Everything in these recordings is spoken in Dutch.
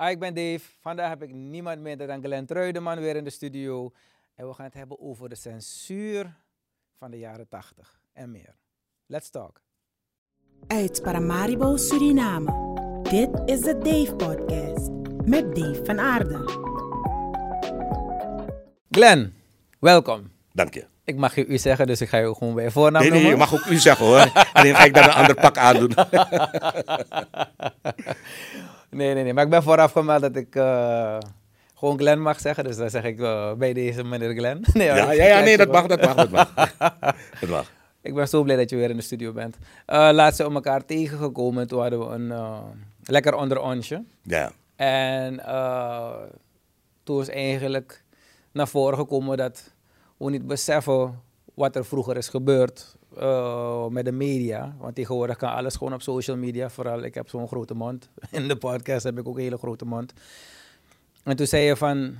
Ah, ik ben Dave. Vandaag heb ik niemand minder dan Glenn Truideman weer in de studio. En we gaan het hebben over de censuur van de jaren 80 en meer. Let's talk. Uit Paramaribo, Suriname. Dit is de Dave Podcast met Dave van Aarde. Glenn, welkom. Dank je. Ik mag je u zeggen, dus ik ga je gewoon bij je voornaam Nee, nee, noemen. je mag ook u zeggen hoor. Alleen ga ik dan een ander pak aandoen. Nee, nee, nee. Maar ik ben vooraf gemeld dat ik eh, gewoon Glenn mag zeggen. Dus dan zeg ik eh, bij deze meneer Glenn. Nee, Ja, ja, ja, nee, dat mag, dat mag, dat mag. Dat mag. Ik ben zo blij dat je weer in de studio bent. Eh laatst zijn we elkaar tegengekomen. Toen hadden we een eh, lekker onder onsje. Ja, En toen is eigenlijk naar voren gekomen dat we niet beseffen wat er vroeger is gebeurd eh, met de media. Want tegenwoordig kan alles gewoon op social media. Vooral ik heb zo'n grote mond. In de podcast heb ik ook een hele grote mond. En toen zei je van,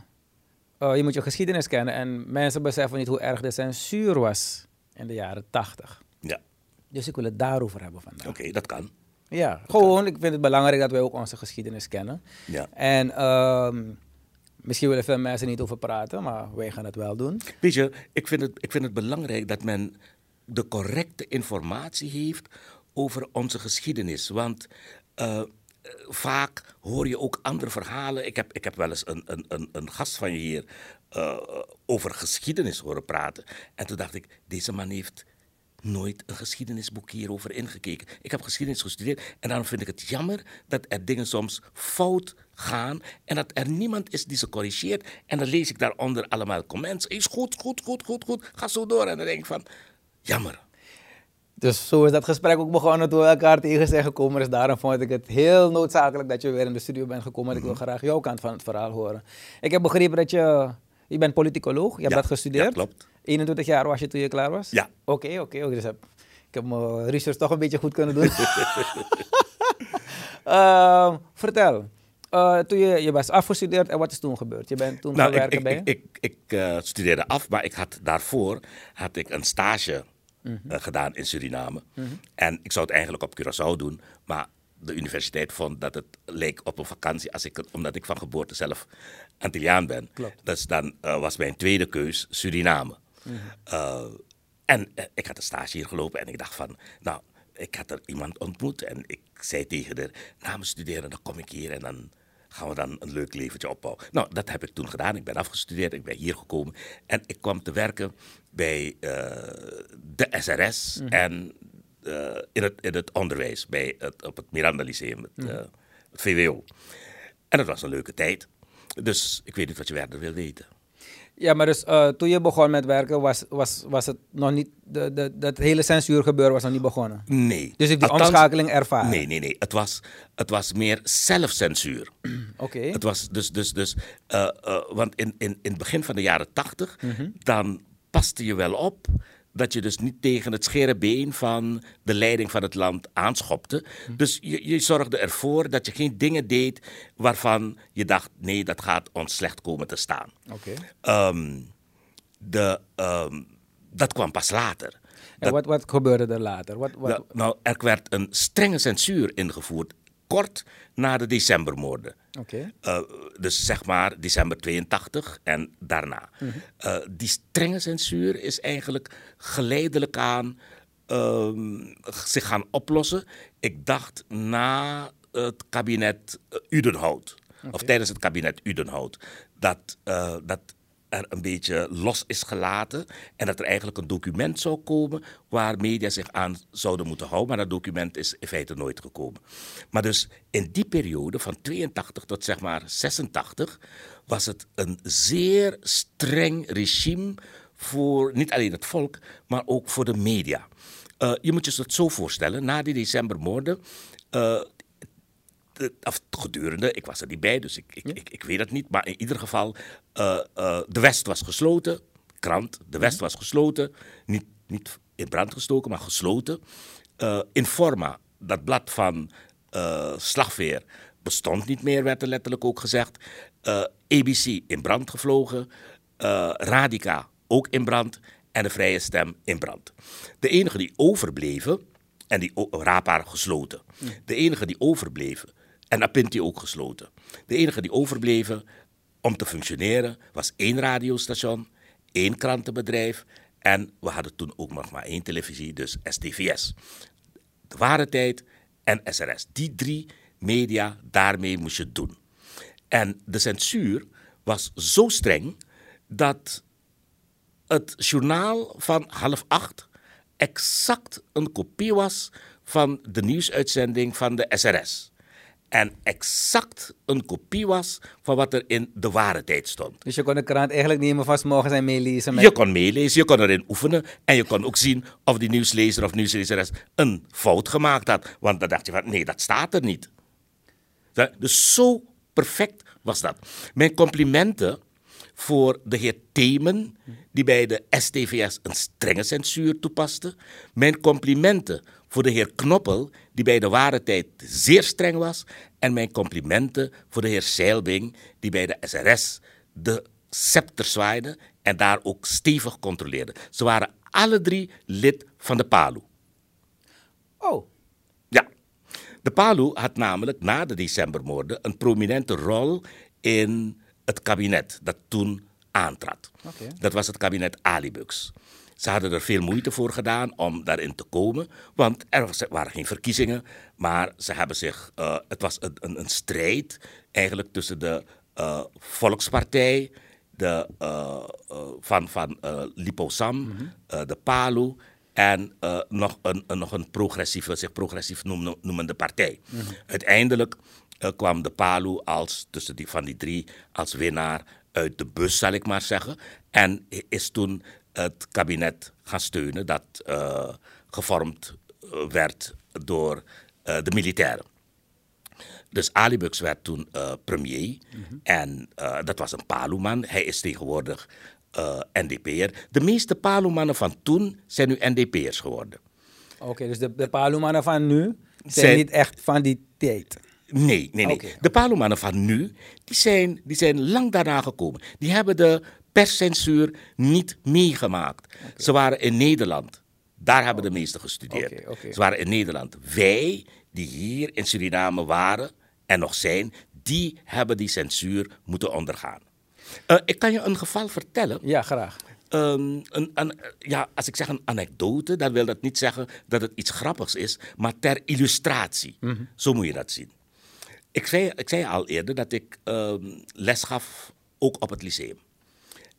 eh, je moet je geschiedenis kennen. En mensen beseffen niet hoe erg de censuur was in de jaren tachtig. ja. Dus ik wil het daarover hebben vandaag. Oké, dat kan. Ja, gewoon. Ik vind het belangrijk dat wij ook onze geschiedenis kennen. Ja. En ehm, misschien willen veel mensen niet over praten, maar wij gaan het wel doen. Weet je, ik vind, het, ik vind het belangrijk dat men de correcte informatie heeft over onze geschiedenis. Want eh, vaak hoor je ook andere verhalen. Ik heb, ik heb wel eens een, een, een, een gast van je hier eh, over geschiedenis horen praten. En toen dacht ik, deze man heeft nooit een geschiedenisboek hierover ingekeken. Ik heb geschiedenis gestudeerd en daarom vind ik het jammer dat er dingen soms fout gaan en dat er niemand is die ze corrigeert. En dan lees ik daaronder allemaal comments. Is goed, goed, goed, goed, goed. Ga zo door. En dan denk ik van, jammer. Dus zo is dat gesprek ook begonnen toen we elkaar tegen zijn gekomen. Dus daarom vond ik het heel noodzakelijk dat je weer in de studio bent gekomen. En ik wil graag jouw kant van het verhaal horen. Ik heb begrepen dat je, je bent politicoloog, je hebt Ja, dat gestudeerd. ja, klopt. 21 jaar was je toen je klaar was? Ja. Oké, oké. oké. Dus heb, ik heb mijn research toch een beetje goed kunnen doen. Ehm, vertel, eh, toen je, je was afgestudeerd en wat is toen gebeurd? Je bent toen gaan Nou, ik, werken ik, bij? ik, ik, ik, eh, studeerde af, maar ik had daarvoor had ik een stage eh, gedaan in Suriname. En ik zou het eigenlijk op Curaçao doen, maar de universiteit vond dat het leek op een vakantie, als ik, het- omdat ik van geboorte zelf Antilliaan ben. Klopt. Dus dan was mijn tweede keus Suriname. Eh, en ik had een stage hier gelopen en ik dacht van, nou, ik had er iemand ontmoet en ik zei tegen haar, na mijn studeren, dan kom ik hier en dan gaan we dan een leuk leventje opbouwen. Nou, dat heb ik toen gedaan. Ik ben afgestudeerd, ik ben hier gekomen en ik kwam te werken bij eh, de SRS en eh, in, het, in het onderwijs, bij het, op het Miranda Lyceum, het, eh, het VWO. En dat was een leuke tijd. Dus ik weet niet wat je verder wil weten. Ja, maar dus eh, toen je begon met werken, was, was, was het nog niet, de, de, dat hele censuurgebeuren was nog niet begonnen. Nee. Dus ik die Althans- omschakeling ervaren. Nee, nee, nee. Het was, het was meer zelfcensuur. Oké. Het was dus, dus, dus eh, eh, want in, in, in het begin van de jaren tachtig, Mhm. dan paste je wel op dat je dus niet tegen het schere been van de leiding van het land aanschopte. Mhm. Dus je, je zorgde ervoor dat je geen dingen deed waarvan je dacht, nee, dat gaat ons slecht komen te staan. Oké. Ehm, de, ehm, dat kwam pas later. En wat, wat gebeurde er later? Wat, wat, nou, er werd een strenge censuur ingevoerd, kort na de decembermoorden. Eh, dus zeg maar december 82 en daarna. Eh, die strenge censuur is eigenlijk geleidelijk aan ehm, zich gaan oplossen. Ik dacht na het kabinet eh, Udenhout, of tijdens het kabinet Udenhout, dat, dat er een beetje los is gelaten en dat er eigenlijk een document zou komen waar media zich aan zouden moeten houden. Maar dat document is in feite nooit gekomen. Maar dus in die periode van 82 tot zeg maar 86 was het een zeer streng regime voor niet alleen het volk, maar ook voor de media. Eh, je moet je het zo voorstellen, na die decembermoorden eh, of gedurende, ik was er niet bij, dus ik, ik, ik, ik weet het niet. Maar in ieder geval, eh, eh, de West was gesloten. Krant, de West was gesloten. Niet, niet in brand gestoken, maar gesloten. Eh, Informa, dat blad van eh, Slagveer, bestond niet meer, werd er letterlijk ook gezegd. Eh, ABC in brand gevlogen. Eh, Radica ook in brand. En de Vrije Stem in brand. De enige die overbleven en die Rapa gesloten. De enige die overbleven, en Apinti ook gesloten. De enige die overbleven om te functioneren was één radiostation, één krantenbedrijf en we hadden toen ook nog maar één televisie, dus STVS. De Ware Tijd en SRS. Die drie media, daarmee moest je het doen. En de censuur was zo streng dat het journaal van half acht exact een kopie was van de nieuwsuitzending van de SRS. En exact een kopie was van wat er in de ware tijd stond. Dus je kon de krant eigenlijk nemen van 's morgens en meelezen? Met... Je kon meelezen, je kon erin oefenen en je kon ook zien of die nieuwslezer of nieuwslezeres een fout gemaakt had. Want dan dacht je van nee, dat staat er niet. Dus zo perfect was dat. Mijn complimenten voor de heer Themen, die bij de STVS een strenge censuur toepaste. Mijn complimenten voor de heer Knoppel, die bij de ware tijd zeer streng was. En mijn complimenten voor de heer Seilbing, die bij de SRS de scepter zwaaide en daar ook stevig controleerde. Ze waren alle drie lid van de PALU. Oh. Ja. De PALU had namelijk na de decembermoorden een prominente rol in het kabinet dat toen aantrad. Okay. Dat was het kabinet Alibux. Ze hadden er veel moeite voor gedaan om daarin te komen, want er waren geen verkiezingen, maar ze hebben zich, uh, het was een, een, een, strijd eigenlijk tussen de uh, Volkspartij, de, uh, van, van Liposam, mm -hmm. de PALU en nog, een, een, nog een progressieve, zich progressief noemen, noemende partij. Mm -hmm. Uiteindelijk kwam de PALU als, tussen die, van die drie als winnaar uit de bus, zal ik maar zeggen. En is toen het kabinet gaan steunen dat uh, gevormd werd door uh, de militairen. Dus Ali Bux werd toen uh, premier mm -hmm. en dat was een Paluman. Hij is tegenwoordig NDP'er. De meeste Palumannen van toen zijn nu NDP'ers geworden. Oké, okay, dus de, de Palumannen van nu zijn, zijn, niet echt van die tijd? Nee, nee, nee. Okay. De Palumannen van nu, die zijn, die zijn lang daarna gekomen. Die hebben de perscensuur niet meegemaakt. Okay. Ze waren in Nederland. Daar hebben de meesten gestudeerd. Ze waren in Nederland. Wij, die hier in Suriname waren en nog zijn, die hebben die censuur moeten ondergaan. Uh, ik kan je een geval vertellen. Ja, graag. Um, een, een, ja, als ik zeg een anekdote, dan wil dat niet zeggen dat het iets grappigs is, maar ter illustratie. Mm -hmm. Zo moet je dat zien. Ik zei, ik zei al eerder dat ik um, les gaf, ook op het lyceum.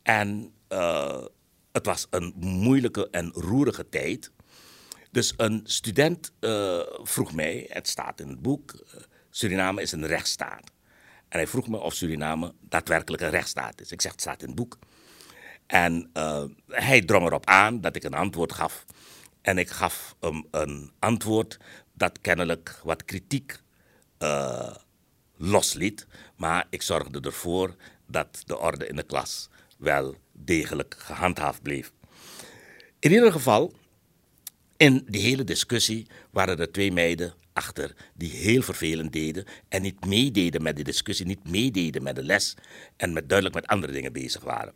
En uh, het was een moeilijke en roerige tijd. Dus een student uh, vroeg mij, het staat in het boek, uh, Suriname is een rechtsstaat. En hij vroeg me of Suriname daadwerkelijk een rechtsstaat is. Ik zeg, het staat in het boek. En hij drong erop aan dat ik een antwoord gaf. En ik gaf hem een antwoord dat kennelijk wat kritiek uh, losliet. Maar ik zorgde ervoor dat de orde in de klas wel degelijk gehandhaafd bleef. In ieder geval, in die hele discussie waren er twee meiden achter die heel vervelend deden en niet meededen met de discussie, niet meededen met de les en met duidelijk met andere dingen bezig waren.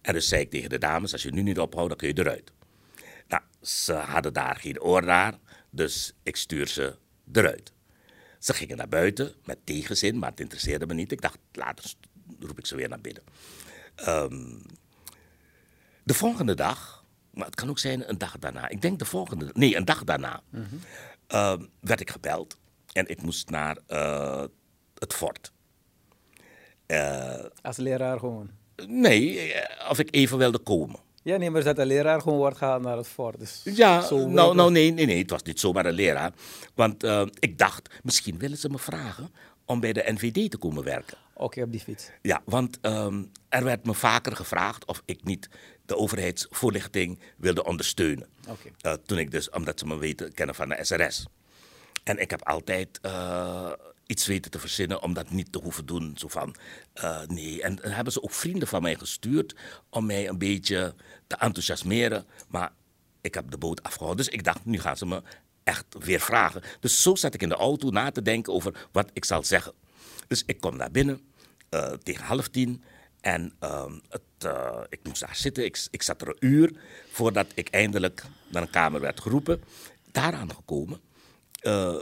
En dus zei ik tegen de dames, als je nu niet ophoudt, dan kun je eruit. Nou, ze hadden daar geen oor naar, dus ik stuur ze eruit. Ze gingen naar buiten met tegenzin, maar het interesseerde me niet. Ik dacht, later roep ik ze weer naar binnen. Um, de volgende dag, maar het kan ook zijn een dag daarna. Ik denk de volgende, nee, een dag daarna, mm -hmm. uh, werd ik gebeld. En ik moest naar uh, het fort. Uh, Als leraar gewoon? Nee, of ik even wilde komen. Ja, nee, maar dat de leraar gewoon wordt gehaald naar het fort. Dus ja, nou, nou nee, nee, nee, het was niet zomaar een leraar. Want uh, ik dacht, misschien willen ze me vragen om bij de NVD te komen werken. Oké, okay, op die fiets. Ja, want um, er werd me vaker gevraagd of ik niet de overheidsvoorlichting wilde ondersteunen. Okay. Uh, toen ik dus, omdat ze me weten kennen van de SRS. En ik heb altijd uh, iets weten te verzinnen om dat niet te hoeven doen. Zo van, uh, nee. En dan hebben ze ook vrienden van mij gestuurd om mij een beetje te enthousiasmeren. Maar ik heb de boot afgehouden. Dus ik dacht, nu gaan ze me echt weer vragen. Dus zo zat ik in de auto na te denken over wat ik zal zeggen. Dus ik kom daar binnen uh, tegen half tien. En uh, het, uh, ik moest daar zitten. Ik, ik zat er een uur voordat ik eindelijk naar een kamer werd geroepen. Daaraan gekomen Eh,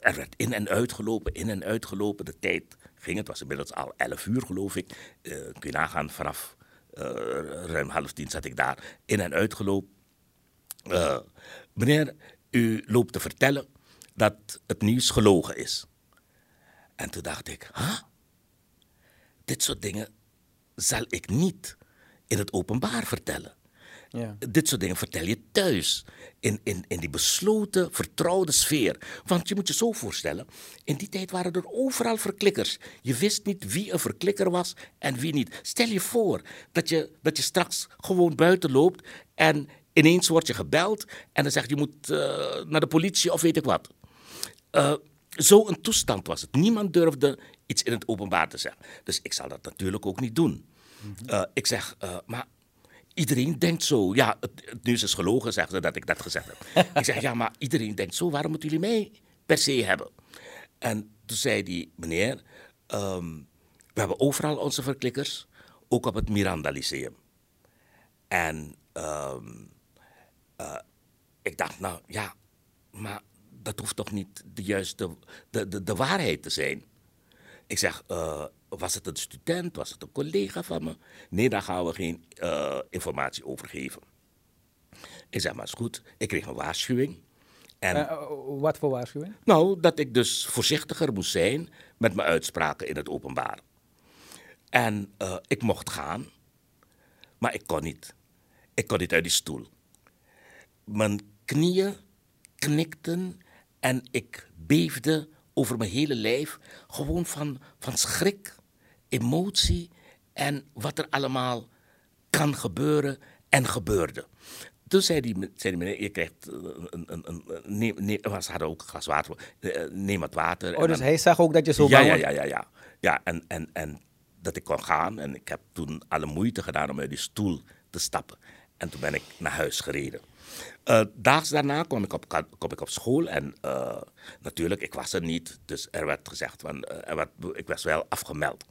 er werd in en uitgelopen, in en uitgelopen. De tijd ging, het was inmiddels al 11 uur geloof ik. Uh, kun je nagaan, vanaf uh, ruim half tien zat ik daar in en uitgelopen. meneer, u loopt te vertellen dat het nieuws gelogen is. En toen dacht ik, huh? dit soort dingen zal ik niet in het openbaar vertellen. Ja. Dit soort dingen vertel je thuis. In, in, in die besloten, vertrouwde sfeer. Want je moet je zo voorstellen: in die tijd waren er overal verklikkers. Je wist niet wie een verklikker was en wie niet. Stel je voor dat je, dat je straks gewoon buiten loopt en ineens wordt je gebeld en dan zegt je moet uh, naar de politie of weet ik wat. Uh, Zo'n toestand was het. Niemand durfde iets in het openbaar te zeggen. Dus ik zal dat natuurlijk ook niet doen. Uh, ik zeg, maar Iedereen denkt zo. Ja, het, het nieuws is gelogen, zeggen ze dat ik dat gezegd heb. ik zeg, ja, maar iedereen denkt zo. Waarom moeten jullie mij per se hebben? En toen zei die meneer, ehm, we hebben overal onze verklikkers, ook op het Miranda Lyceum. En ehm, eh, ik dacht, nou ja, maar dat hoeft toch niet de juiste, de, de, de waarheid te zijn. Ik zeg, uh, was het een student? Was het een collega van me? Nee, daar gaan we geen uh, informatie over geven. Ik zeg, maar is goed. Ik kreeg een waarschuwing. En, uh, wat voor waarschuwing? Nou, dat ik dus voorzichtiger moest zijn met mijn uitspraken in het openbaar. En uh, ik mocht gaan, maar ik kon niet. Ik kon niet uit die stoel. Mijn knieën knikten en ik beefde over mijn hele lijf. Gewoon van, van schrik emotie en wat er allemaal kan gebeuren en gebeurde. Toen zei die, zei die meneer, je krijgt eh, een, een, een, neem, neem, ze hadden ook een glas water, eh, neem wat water. Oh, dus hij zag ook dat je zo ja, ja, ja, ja, ja. Ja, en, en, en dat ik kon gaan. En ik heb toen alle moeite gedaan om uit die stoel te stappen. En toen ben ik naar huis gereden. Uh, daags daarna kwam ik op, kwam ik op school en uh, natuurlijk, ik was er niet. Dus er werd gezegd, van, uh, er werd, ik was wel afgemeld.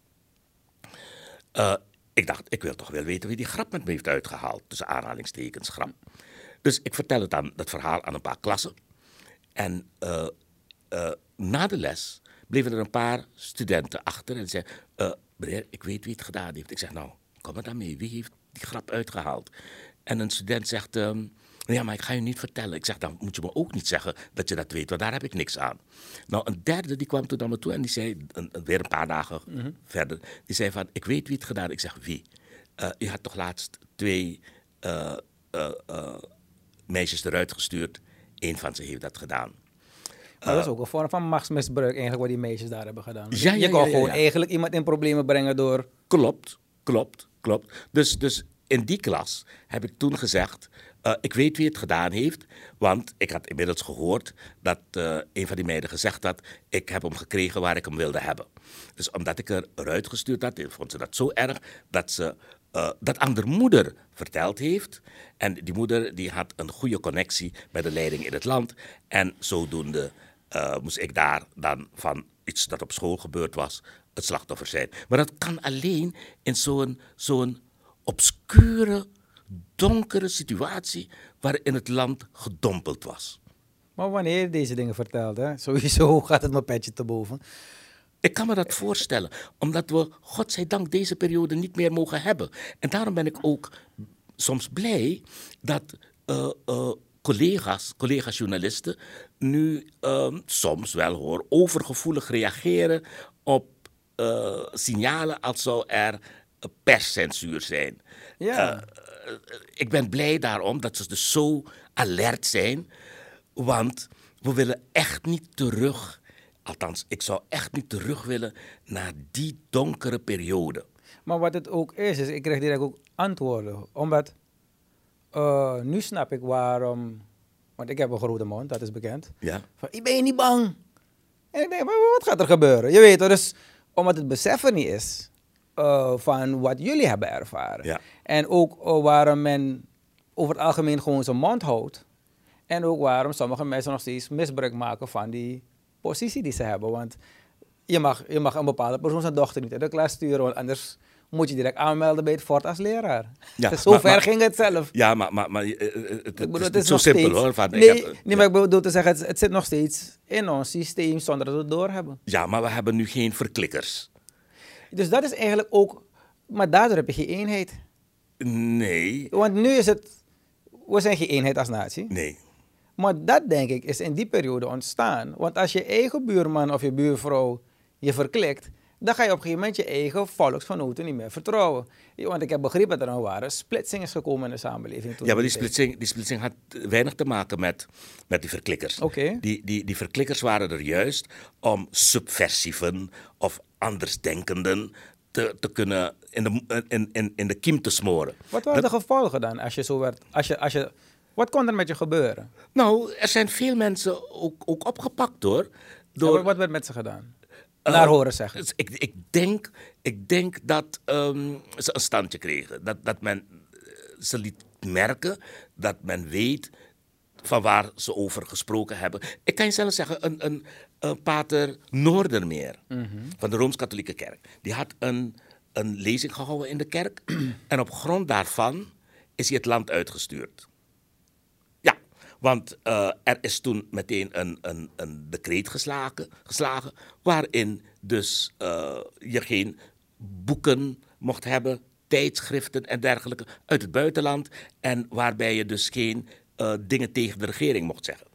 Uh, ik dacht, ik wil toch wel weten wie die grap met me heeft uitgehaald. Tussen aanhalingstekens grap. Dus ik vertel het dan, dat verhaal aan een paar klassen. En uh, uh, na de les bleven er een paar studenten achter en zeiden: Meneer, ik weet wie het gedaan heeft. Ik zeg: Nou, kom maar dan mee. Wie heeft die grap uitgehaald? En een student zegt: um, ja, maar ik ga je niet vertellen. Ik zeg, dan moet je me ook niet zeggen dat je dat weet, want daar heb ik niks aan. Nou, een derde die kwam toen naar me toe en die zei, een, weer een paar dagen mhm. verder, die zei van, ik weet wie het gedaan heeft. Ik zeg, wie? Uh, u had toch laatst twee uh, uh, meisjes eruit gestuurd. Eén van ze heeft dat gedaan. Maar dat is ook een vorm van machtsmisbruik eigenlijk wat die meisjes daar hebben gedaan. Ja, ja, je kan gewoon eigenlijk iemand in problemen brengen door... Klopt, klopt, klopt. Dus, dus in die klas heb ik toen gezegd... Uh, ik weet wie het gedaan heeft, want ik had inmiddels gehoord dat uh, een van die meiden gezegd had: Ik heb hem gekregen waar ik hem wilde hebben. Dus omdat ik er eruit gestuurd had, vond ze dat zo erg dat ze dat aan de moeder verteld heeft. En die moeder die had een goede connectie met de leiding in het land. En zodoende moest ik daar dan van iets dat op school gebeurd was, het slachtoffer zijn. Maar dat kan alleen in zo'n zo'n obscure donkere situatie waarin het land gedompeld was. Maar wanneer deze dingen vertelt, hè? sowieso gaat het mijn petje te boven. Ik kan me dat voorstellen, omdat we, godzijdank, deze periode niet meer mogen hebben. En daarom ben ik ook soms blij dat uh, uh, collega's, collega-journalisten, nu uh, soms wel hoor, overgevoelig reageren op uh, signalen als zou er perscensuur zijn. Ja. Eh, ik ben blij daarom dat ze dus zo alert zijn. Want we willen echt niet terug. Althans, ik zou echt niet terug willen naar die donkere periode. Maar wat het ook is, is ik krijg direct ook antwoorden. Omdat uh, nu snap ik waarom. Want ik heb een grote mond, dat is bekend. Ja. Van, ik ben je niet bang. En ik denk, maar wat gaat er gebeuren? Je weet dus omdat het beseffen niet is, uh, van wat jullie hebben ervaren. Ja. En ook uh, waarom men over het algemeen gewoon zijn mond houdt. En ook waarom sommige mensen nog steeds misbruik maken van die positie die ze hebben. Want je mag, je mag een bepaalde persoon zijn dochter niet uit de klas sturen, want anders moet je direct aanmelden bij het fort als leraar. Ja, zo maar- ver maar- ging het zelf. Ja, maar, maar, maar eh, eh, het, Ik het bedoel, is het niet is zo simpel steeds, hoor. Van, ik nee, heb- nee, maar ik bedoel te zeggen, het, het zit nog steeds in ons systeem zonder dat we het doorhebben. ja, maar we hebben nu geen verklikkers. Dus dat is eigenlijk ook, maar daardoor heb je geen eenheid. Nee, Want nu is het, we zijn geen eenheid als natie. nee. Maar dat denk ik is in die periode ontstaan. Want als je eigen buurman of je buurvrouw je verklikt, dan ga je op een gegeven moment je eigen volksgenoten niet meer vertrouwen. Want ik heb begrepen dat er een ware splitsing is gekomen in de samenleving. toen Ja, maar die splitsing, die splitsing had weinig te maken met, met die verklikkers. Oké. Die, die, die verklikkers waren er juist om subversieven of andersdenkenden te, te kunnen in de, in, in, in de kiem te smoren. Wat waren Dat- de gevolgen dan als je zo werd? Als je, als je, wat kon er met je gebeuren? Nou, er zijn veel mensen ook, ook opgepakt hoor. Door, wat werd met ze gedaan? Eh, Naar horen zeggen. dus ik, ik, denk, ik denk dat ehm, ze een standje kregen. Dat, dat men eh, ze liet merken dat men weet van waar ze over gesproken hebben. Ik kan je zelfs zeggen, een, een, een pater Noordermeer van de Rooms-Katholieke Kerk. Die had een, een lezing gehouden in de kerk. en op grond daarvan is hij het land uitgestuurd. Want eh, er is toen meteen een, een, een decreet geslagen, geslagen waarin dus eh, je geen boeken mocht hebben, tijdschriften en dergelijke uit het buitenland en waarbij je dus geen eh, dingen tegen de regering mocht zeggen.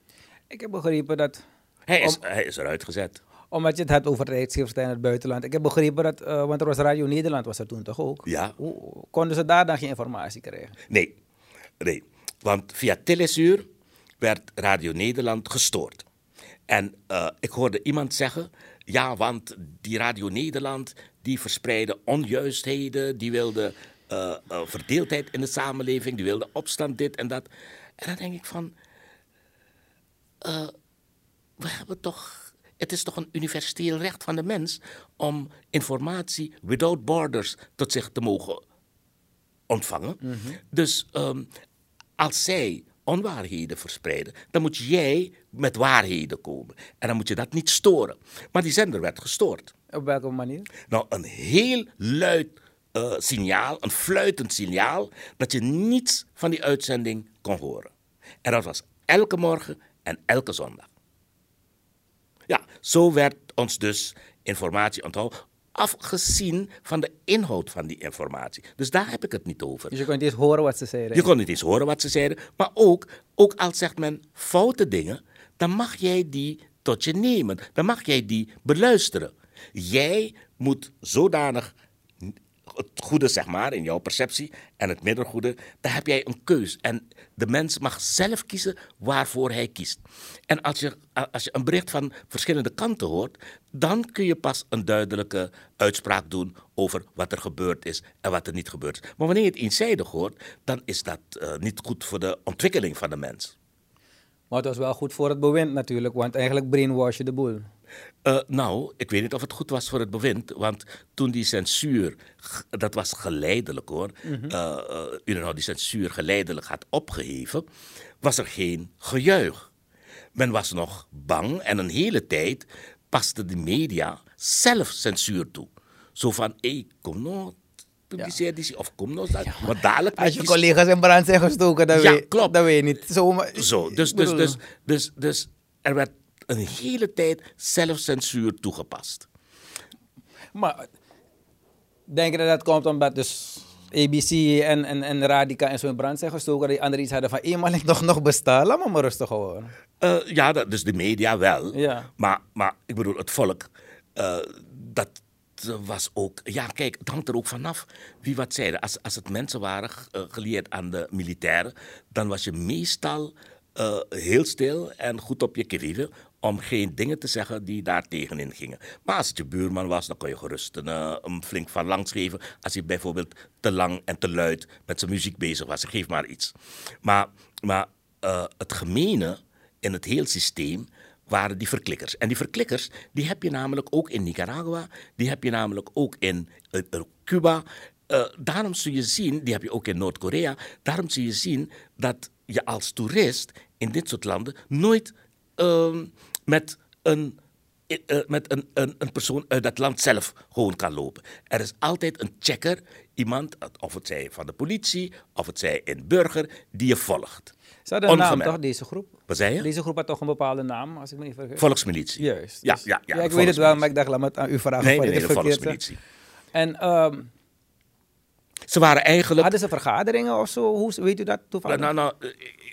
Ik heb begrepen dat, Hij is, hij is eruit gezet. omdat je het had over tijdschriften in het buitenland. Ik heb begrepen dat, want er was Radio Nederland was er toen toch ook? Ja. Hoe, konden ze daar dan geen informatie krijgen? Nee, nee. Want via Telesuur werd Radio Nederland gestoord. En eh, ik hoorde iemand zeggen, ja, want die Radio Nederland, die verspreidde onjuistheden, die wilde eh, eh, verdeeldheid in de samenleving, die wilde opstand, dit en dat. En dan denk ik van, we hebben toch, het is toch een universeel recht van de mens om informatie without borders tot zich te mogen ontvangen. Dus ehm, als zij onwaarheden verspreiden, dan moet jij met waarheden komen. En dan moet je dat niet storen. Maar die zender werd gestoord. Op welke manier? Nou, een heel luid eh, signaal, een fluitend signaal, dat je niets van die uitzending kon horen. En dat was elke morgen en elke zondag. Ja, zo werd ons dus informatie onthouden, afgezien van de inhoud van die informatie. Dus daar heb ik het niet over. Dus je kon niet eens horen wat ze zeiden. Je kon niet eens horen wat ze zeiden. Maar ook, ook al zegt men foute dingen, dan mag jij die tot je nemen. Dan mag jij die beluisteren. Jij moet zodanig het goede, zeg maar, in jouw perceptie en het middelgoede, daar heb jij een keus. En de mens mag zelf kiezen waarvoor hij kiest. En als je, als je een bericht van verschillende kanten hoort, dan kun je pas een duidelijke uitspraak doen over wat er gebeurd is en wat er niet gebeurd is. Maar wanneer je het eenzijdig hoort, dan is dat eh, niet goed voor de ontwikkeling van de mens. Maar het was wel goed voor het bewind natuurlijk, want eigenlijk brainwash je de boel. Eh, nou, ik weet niet of het goed was voor het bewind, want toen die censuur, dat was geleidelijk hoor, Mhm. eh, eh, u nou die censuur geleidelijk had opgeheven, was er geen gejuich. Men was nog bang en een hele tijd paste de media zelf censuur toe. Zo van, hé, kom nou, publiceer die, of kom nou, dat, want dadelijk... Als je collega's in brand zijn gestoken, dan, Ja, weet, klopt. dan weet je niet. Zomaar, Zo, dus, dus, dus, dus, dus er werd een hele tijd zelfcensuur toegepast. Maar denk je dat dat komt omdat dus ABC en, en, en Radica en zo in brand zijn gestoken, die anderen iets hadden van, eenmaal ik nog, nog bestaan, laat me maar rustig houden. Eh, ja, dat, dus de media wel. Ja. Maar, maar ik bedoel, het volk, eh, dat was ook... Ja, kijk, het hangt er ook vanaf wie wat zeiden. Als, als het mensen waren eh, gelieerd aan de militairen, dan was je meestal heel stil en goed op je kivive om geen dingen te zeggen die daar tegenin gingen. Maar als het je buurman was, dan kon je gerust een, eh, flink van langs geven. Als hij bijvoorbeeld te lang en te luid met zijn muziek bezig was, geef maar iets. Maar, maar eh, het gemene in het hele systeem waren die verklikkers. En die verklikkers, die heb je namelijk ook in Nicaragua, die heb je namelijk ook in Cuba. Eh, daarom zul je zien, die heb je ook in Noord-Korea, daarom zul je zien dat je als toerist in dit soort landen nooit met een eh, met een, een, een persoon uit dat land zelf gewoon kan lopen. Er is altijd een checker, iemand, of het zij van de politie, of het zij een burger, die je volgt. Ze hadden een naam toch, deze groep? Wat zei je? Deze groep had toch een bepaalde naam, als ik me niet vergis? Volksmilitie. Juist. Ja, dus- ja, ja. ik weet het wel, maar ik dacht, laat me het aan u vragen. Nee, nee, nee, de volksmilitie. En ehm, Ze waren eigenlijk... hadden ze vergaderingen of zo? Hoe, weet u dat toevallig? Nou, nou, eh,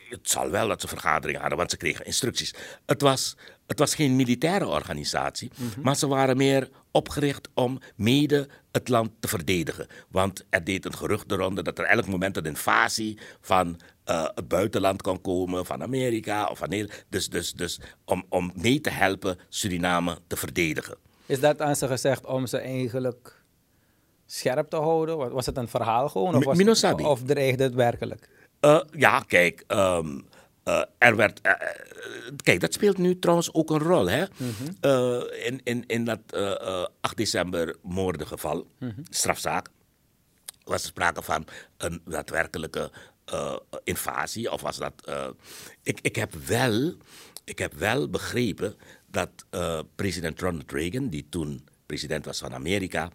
het zal wel dat ze vergaderingen hadden, want ze kregen instructies. Het was, het was geen militaire organisatie, Mhm. maar ze waren meer opgericht om mede het land te verdedigen. Want er deed een gerucht de ronde dat er elk moment een invasie van eh, het buitenland kan komen, van Amerika of van Nederland. Dus, dus, dus om, om mee te helpen Suriname te verdedigen. Is dat aan ze gezegd om ze eigenlijk scherp te houden? Wa- Was het een verhaal gewoon? Of, was Minosabi. of dreigde het werkelijk? Eh, ja, kijk, ehm, eh, er werd. eh, kijk, dat speelt nu trouwens ook een rol. Hè? Eh, in, in, in dat eh, eh, 8 december moordengeval, strafzaak, was er sprake van een daadwerkelijke invasie. Of was dat. ik, ik, heb wel, ik heb wel begrepen dat president Ronald Reagan, die toen president was van Amerika,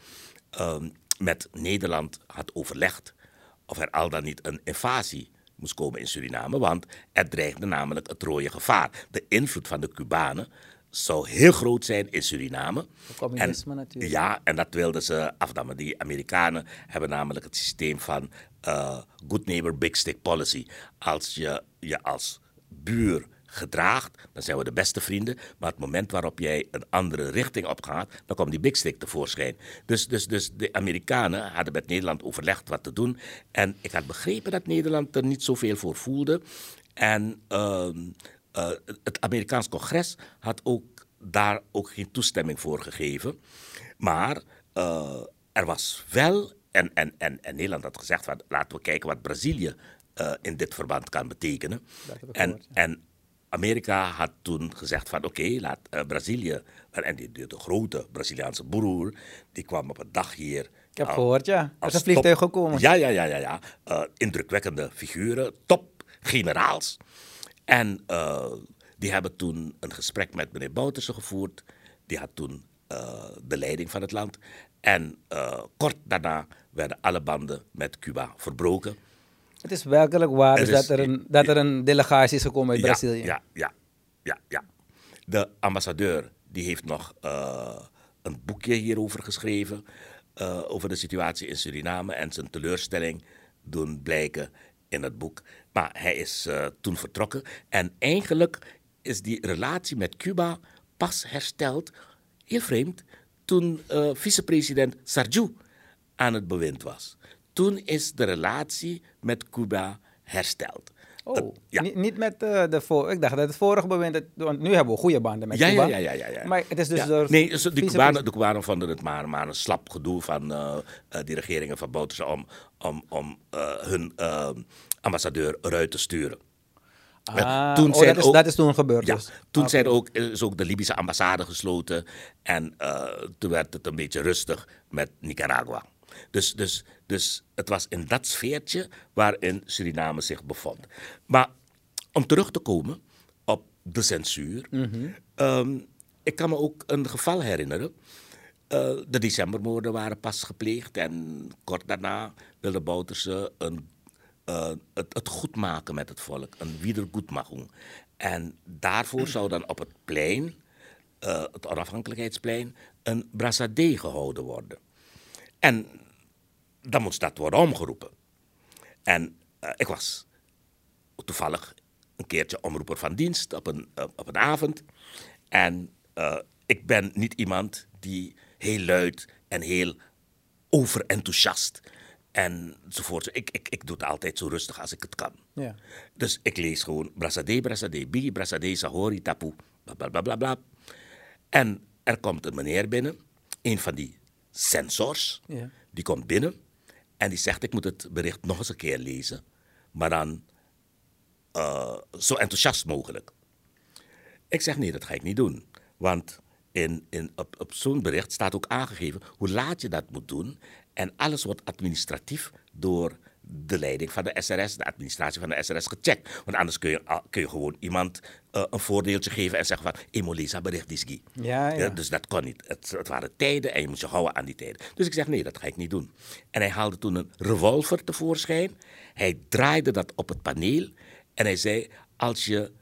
ehm, met Nederland had overlegd of er al dan niet een invasie moest komen in Suriname, want er dreigde namelijk het rode gevaar. De invloed van de Cubanen zou heel groot zijn in Suriname. communisme En- natuurlijk. Ja, en dat wilden ze afdammen. Die Amerikanen hebben namelijk het systeem van eh, good neighbor, big stick policy. Als je je als buur gedraagt, dan zijn we de beste vrienden. Maar het moment waarop jij een andere richting opgaat, dan komt die big stick tevoorschijn. Dus, dus, dus de Amerikanen hadden met Nederland overlegd wat te doen. En ik had begrepen dat Nederland er niet zoveel voor voelde. En ehm, eh, het Amerikaans congres had ook daar ook geen toestemming voor gegeven. Maar eh, er was wel, en, en, en, en Nederland had gezegd, van, laten we kijken wat Brazilië eh, in dit verband kan betekenen. En, en Amerika had toen gezegd van oké, laat eh, Brazilië, en die, die- de grote Braziliaanse broer, die kwam op een dag hier. Ik heb al- gehoord, ja. Is als een vliegtuig gekomen. Ja, ja, ja, ja. ja. Eh, indrukwekkende figuren, top generaals. En eh, die hebben toen een gesprek met meneer Bouterse gevoerd. Die had toen eh, de leiding van het land. En eh, kort daarna werden alle banden met Cuba verbroken. Het is werkelijk waar Er dus is- dat, er een, dat er een delegatie is gekomen uit Ja, Brazilië. Ja, ja, ja, ja. De ambassadeur die heeft nog eh, een boekje hierover geschreven. eh, over de situatie in Suriname en zijn teleurstelling doen blijken in het boek. Maar hij is eh, toen vertrokken. En eigenlijk is die relatie met Cuba pas hersteld, heel vreemd, toen vicepresident Sarju aan het bewind was. Toen is de relatie met Cuba hersteld. Oh, ja. niet, niet met eh, de voor. Ik dacht dat het vorige bewind. het- want nu hebben we goede banden met Ja, Cuba. ja, ja, ja, ja, ja. Maar het is dus door. Nee, de Cubanen, de Cubanen vonden het maar, maar een slap gedoe van eh, eh, die regeringen van Bouterse om, om, om hun ambassadeur eruit te sturen. Ah, toen oh, zijn dat, is, ook- dat is toen gebeurd. Ja, dus. toen Ah, zijn ook, is ook de Libische ambassade gesloten en toen werd het een beetje rustig met Nicaragua. Dus, dus, dus het was in dat sfeertje waarin Suriname zich bevond. Maar om terug te komen op de censuur. ehm, ik kan me ook een geval herinneren. Eh, de decembermoorden waren pas gepleegd en kort daarna wilde Bouterse een, eh, het, het goed maken met het volk, een wiedergoedmachung. En daarvoor zou dan op het plein, eh, het onafhankelijkheidsplein, een brassade gehouden worden. En dan moest dat worden omgeroepen. En eh, ik was toevallig een keertje omroeper van dienst op een, eh, op een avond. En eh, ik ben niet iemand die heel luid en heel overenthousiast enzovoort. Ik, ik, ik doe het altijd zo rustig als ik het kan. Ja. Dus ik lees gewoon brassade, brassade, bigi, brassade, sahori, tapu, bla bla bla bla. En er komt een meneer binnen, een van die censors, Ja. die komt binnen en die zegt: Ik moet het bericht nog eens een keer lezen, maar dan eh, zo enthousiast mogelijk. Ik zeg: Nee, dat ga ik niet doen. Want in, in, op, op zo'n bericht staat ook aangegeven hoe laat je dat moet doen. En alles wordt administratief door de leiding van de SRS, de administratie van de SRS, gecheckt. Want anders kun je, al- kun je gewoon iemand eh, een voordeeltje geven en zeggen van, Emolisa bericht die Ja, ja. dus dat kon niet. Het, het waren tijden en je moest je houden aan die tijden. Dus ik zeg, nee, dat ga ik niet doen. En hij haalde toen een revolver tevoorschijn. Hij draaide dat op het paneel en hij zei, als je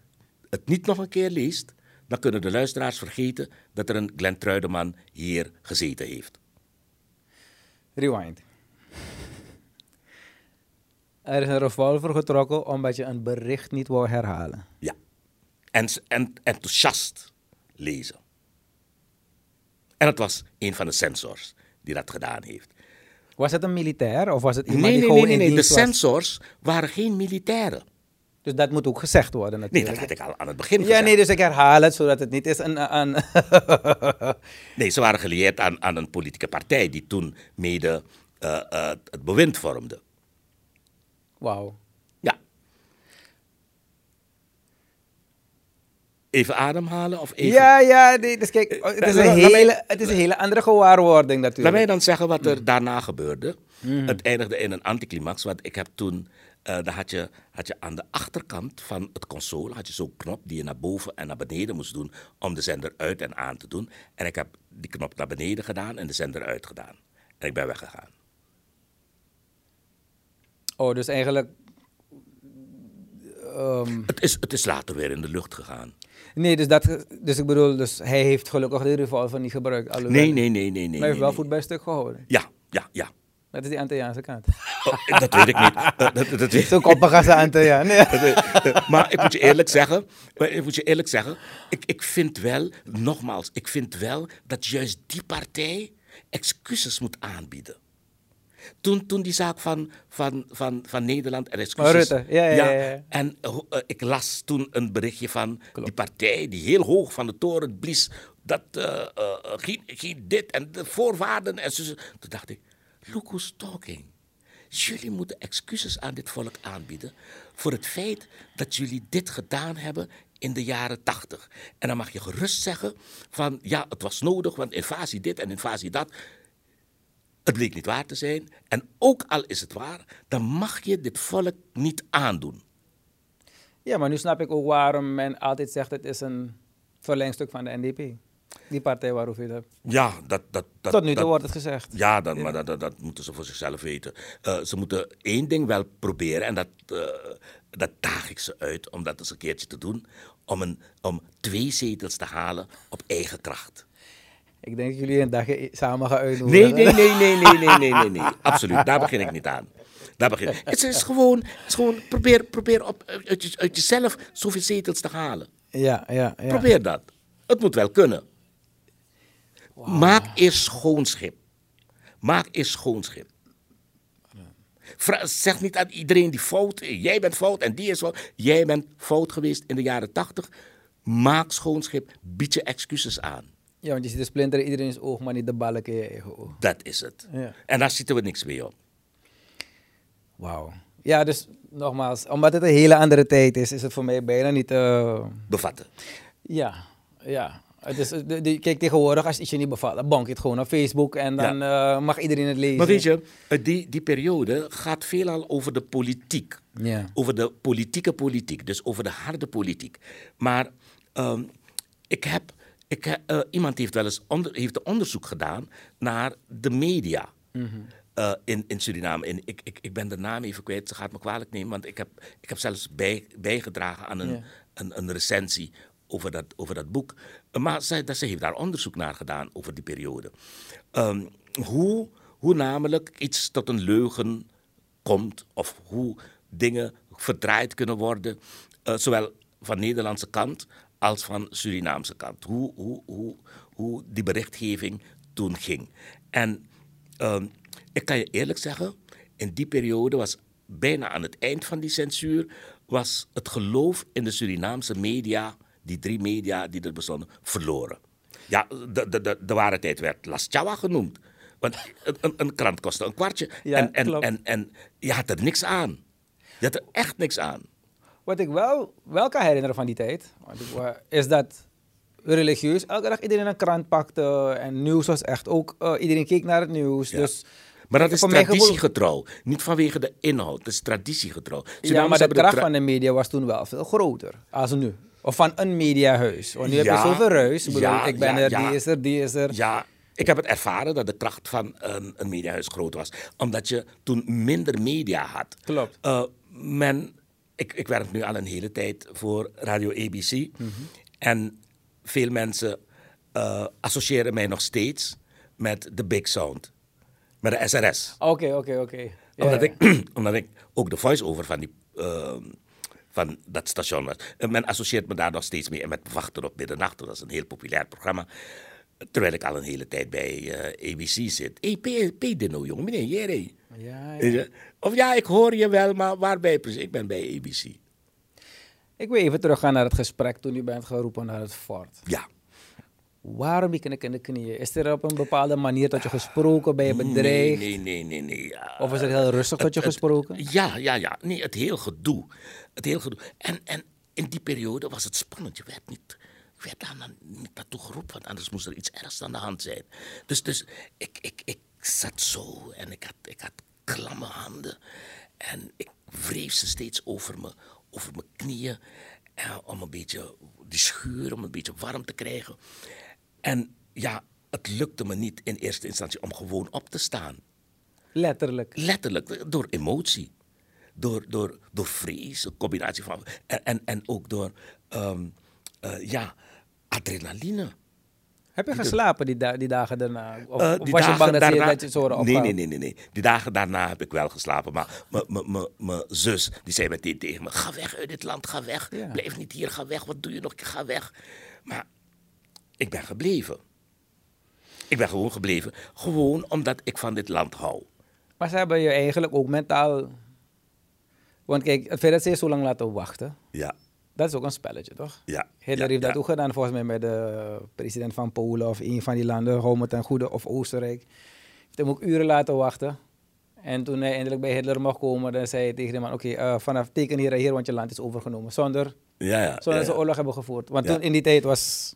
het niet nog een keer leest, dan kunnen de luisteraars vergeten dat er een Glenn Truideman hier gezeten heeft. Rewind. Er is een revolver getrokken omdat je een bericht niet wou herhalen. Ja. En, en enthousiast lezen. En het was een van de censors die dat gedaan heeft. Was het een militair of was het iemand Nee, die nee, gewoon nee, nee, in nee. De censors waren geen militairen. Dus dat moet ook gezegd worden Nee, natuurlijk. dat had ik al aan het begin Ja, gezegd. nee, dus ik herhaal het zodat het niet is een... Nee, ze waren gelieerd aan, aan een politieke partij die toen mede eh, eh, het bewind vormde. Wauw. Ja. Even ademhalen of even... Ja, ja, nee, dus kijk, het is, laat- een laat hele, het is een hele andere gewaarwording Laat natuurlijk. mij dan zeggen wat er daarna gebeurde. Het eindigde in een anticlimax, want ik heb toen... eh dan had je, had je aan de achterkant van het console had je zo'n knop die je naar boven en naar beneden moest doen om de zender uit en aan te doen. En ik heb die knop naar beneden gedaan en de zender uit gedaan. En ik ben weggegaan. Oh, dus eigenlijk... ehm, Het is, het is later weer in de lucht gegaan. nee, dus, dat, dus ik bedoel, dus hij heeft gelukkig de revolver niet gebruikt. alhoewel- Nee, nee, nee, nee, nee. Maar hij nee, heeft wel voet bij stuk gehouden. Ja, ja, ja. Dat is die Antilliaanse kant. Oh, dat weet ik niet. Dat, dat, dat weet- Zo'n koppige Antilliaan. Nee. Maar ik moet je eerlijk zeggen, maar ik moet je eerlijk zeggen, ik, ik vind wel, nogmaals, ik vind wel dat juist die partij excuses moet aanbieden. Toen, toen die zaak van, van, van, van Nederland en excuses... Rutte, ja, ja, ja, ja. En eh, eh, ik las toen een berichtje van die partij die heel hoog van de toren blies. Dat eh, eh, geen dit en de voorwaarden en zo. Toen dacht ik, look who's talking. Jullie moeten excuses aan dit volk aanbieden voor het feit dat jullie dit gedaan hebben in de jaren tachtig. En dan mag je gerust zeggen van ja, het was nodig, want invasie dit en invasie dat. Het bleek niet waar te zijn. En ook al is het waar, dan mag je dit volk niet aandoen. Ja, maar nu snap ik ook waarom men altijd zegt het is een verlengstuk van de NDP. Die partij waarover je het hebt. Ja, dat... dat, dat Tot nu toe wordt het gezegd. Ja, dat, maar dat, dat, dat moeten ze voor zichzelf weten. Eh, ze moeten één ding wel proberen, en dat, eh, dat daag ik ze uit om dat eens een keertje te doen, om, een, om twee zetels te halen op eigen kracht. Ik denk dat jullie een dagje samen gaan uitnodigen. Nee, nee, nee, nee, nee, nee, nee, nee, nee. Absoluut, daar begin ik niet aan. Daar begin ik. Het is gewoon, het is gewoon probeer, probeer op, uit, je- uit jezelf zoveel zetels te halen. Ja, ja, ja. Probeer dat. Het moet wel kunnen. Maak eerst schoon schip. Maak eerst schoon schip. Vra- zeg niet aan iedereen die fout is. Jij bent fout en die is fout. Jij bent fout geweest in de jaren tachtig. Maak schoon schip. Bied je excuses aan. Ja, want je ziet de splinter in iedereen's oog, maar niet de balk in je eigen oog. Dat is het. Ja. En daar zitten we niks mee op. Wauw. Ja, dus nogmaals, omdat het een hele andere tijd is, is het voor mij bijna niet... eh, Bevatten. Ja, ja. Het is, de, de- kijk, tegenwoordig, als iets je niet bevalt, dan bank je het gewoon op Facebook en dan eh, mag iedereen het lezen. Maar weet je, eh, die, die periode gaat veelal over de politiek. Ja. Over de politieke politiek, dus over de harde politiek. Maar ehm, ik heb, ik, heb- eh, iemand heeft wel eens onder, heeft onderzoek gedaan naar de media. eh, in, in Suriname. En ik, ik, ik ben de naam even kwijt, ze gaat me kwalijk nemen, want ik heb, ik heb zelfs bij, bijgedragen aan een, een, een recensie over dat, over dat boek. Maar zij, dat, ze heeft daar onderzoek naar gedaan over die periode. Ehm, hoe, hoe namelijk iets tot een leugen komt, of hoe dingen verdraaid kunnen worden, eh, zowel van Nederlandse kant als van Surinaamse kant. Hoe, hoe, hoe, hoe die berichtgeving toen ging. En ehm, ik kan je eerlijk zeggen, in die periode was bijna aan het eind van die censuur, was het geloof in de Surinaamse media, die drie media die er bestonden, verloren. Ja, de, de, de, de ware tijd werd Las Chawa genoemd. Want een, krant kostte een kwartje. Ja, en, en, en, en je had er niks aan. Je had er echt niks aan. Wat ik wel, wel kan herinneren van die tijd, is dat religieus elke dag iedereen een krant pakte en nieuws was echt ook, eh, iedereen keek naar het nieuws. Ja. Dus Maar dat is traditiegetrouw. Niet vanwege de inhoud. Het is traditiegetrouw. Ja, Surinamers maar de kracht van de media was toen wel veel groter als nu. Of van een mediahuis. Want nu heb je zoveel ruis. Ik bedoel, ja, ik ben ja, er, die is er, die is er. Ja, ik heb het ervaren dat de kracht van een, een mediahuis groot was. Omdat je toen minder media had. Klopt. Eh, men, ik, ik werk nu al een hele tijd voor Radio ABC. En veel mensen eh, associëren mij nog steeds met de Big Sound. Met de SRS. Oké, oké, oké. Ja, Omdat, ja. ik, omdat ik ook de voice-over van, die, ehm, van dat station was. En men associeert me daar nog steeds mee. En met Wachten op Middernacht, dat is een heel populair programma. Terwijl ik al een hele tijd bij eh, ABC zit. Hé, hey, P. P. Dino, jongen, meneer Jerry. Ja? Of ja, ik hoor je wel, maar waarbij precies? Ik ben bij ABC. Ik wil even teruggaan naar het gesprek toen u bent geroepen naar het fort. Ja. Waarom die knik in de knieën? Is er op een bepaalde manier tot je gesproken? Ben je bedreigd? Nee, nee, nee, nee. nee. Ja. Of is het heel rustig tot je Het- gesproken? Ja, ja, ja. Nee, het heel gedoe. Het heel gedoe. En, en in die periode was het spannend. Je werd niet, je werd daar na- niet naartoe geroepen, want anders moest er iets ergs aan de hand zijn. Dus, dus ik, ik, ik zat zo en ik had, ik had klamme handen. En ik wreef ze steeds over me, over mijn knieën. eh, om een beetje die schuur, om een beetje warm te krijgen. En ja, het lukte me niet in eerste instantie om gewoon op te staan. Letterlijk. Letterlijk, door emotie. Door, door, door vrees, een combinatie van. En, en, en ook door, ehm, eh, ja, adrenaline. Heb je geslapen die, da- die dagen daarna? Of, Eh, die was je bang dat, je, daarna- je het zouden nee, opgaan? nee, nee, nee, nee. Die dagen daarna heb ik wel geslapen. Maar mijn zus, die zei meteen tegen me: Ga weg uit dit land, ga weg. Ja. Blijf niet hier, ga weg. Wat doe je nog? Ga weg. Maar ik ben gebleven. Ik ben gewoon gebleven. Gewoon omdat ik van dit land hou. Maar ze hebben je eigenlijk ook mentaal... Want kijk, het feit dat ze je zo lang laten wachten, Ja, dat is ook een spelletje, toch? ja. Hitler ja, heeft dat ja. ook gedaan, volgens mij met de president van Polen of een van die landen, hou me ten goede, of Oostenrijk. Heeft hem ook uren laten wachten. En toen hij eindelijk bij Hitler mocht komen, dan zei hij tegen de man, oké, eh, vanaf teken hier en hier, want je land is overgenomen. Zonder, Ja, ja. zonder dat ze oorlog hebben gevoerd. Want toen in die tijd was,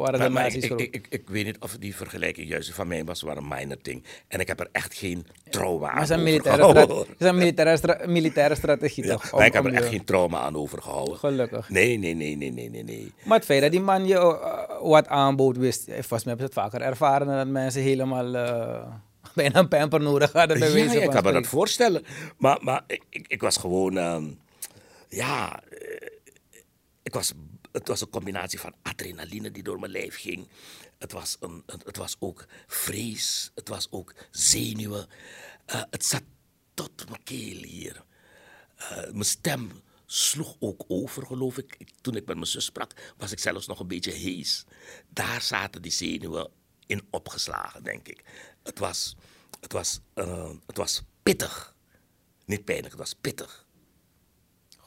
waren de Maar, maar nazi's ik, ik, ik, ik weet niet of die vergelijking juist van mij was, maar een minor ding. En ik heb er echt geen trauma aan militaire, overgehouden. het is een militaire, stra- militaire strategie, Ja, toch? maar ik heb er echt je- geen trauma aan overgehouden. Gelukkig. Nee, nee, nee, nee, nee, nee, nee. Maar het feit dat die man je eh, wat aanbood wist, eh, volgens mij heb je het vaker ervaren dan dat mensen helemaal eh, bijna een pamper nodig hadden. Bij Ja, ik kan me dat voorstellen. Maar, maar ik, ik, was gewoon, ehm, ja, ik was, het was een combinatie van adrenaline die door mijn lijf ging. Het was, een, het, was ook vrees, het was ook zenuwen. Eh, het zat tot mijn keel hier. Eh, mijn stem sloeg ook over, geloof ik. Ik- Toen ik met mijn zus sprak, was ik zelfs nog een beetje hees. Daar zaten die zenuwen in opgeslagen, denk ik. Het was, het was, eh, het was pittig. Niet pijnlijk, het was pittig.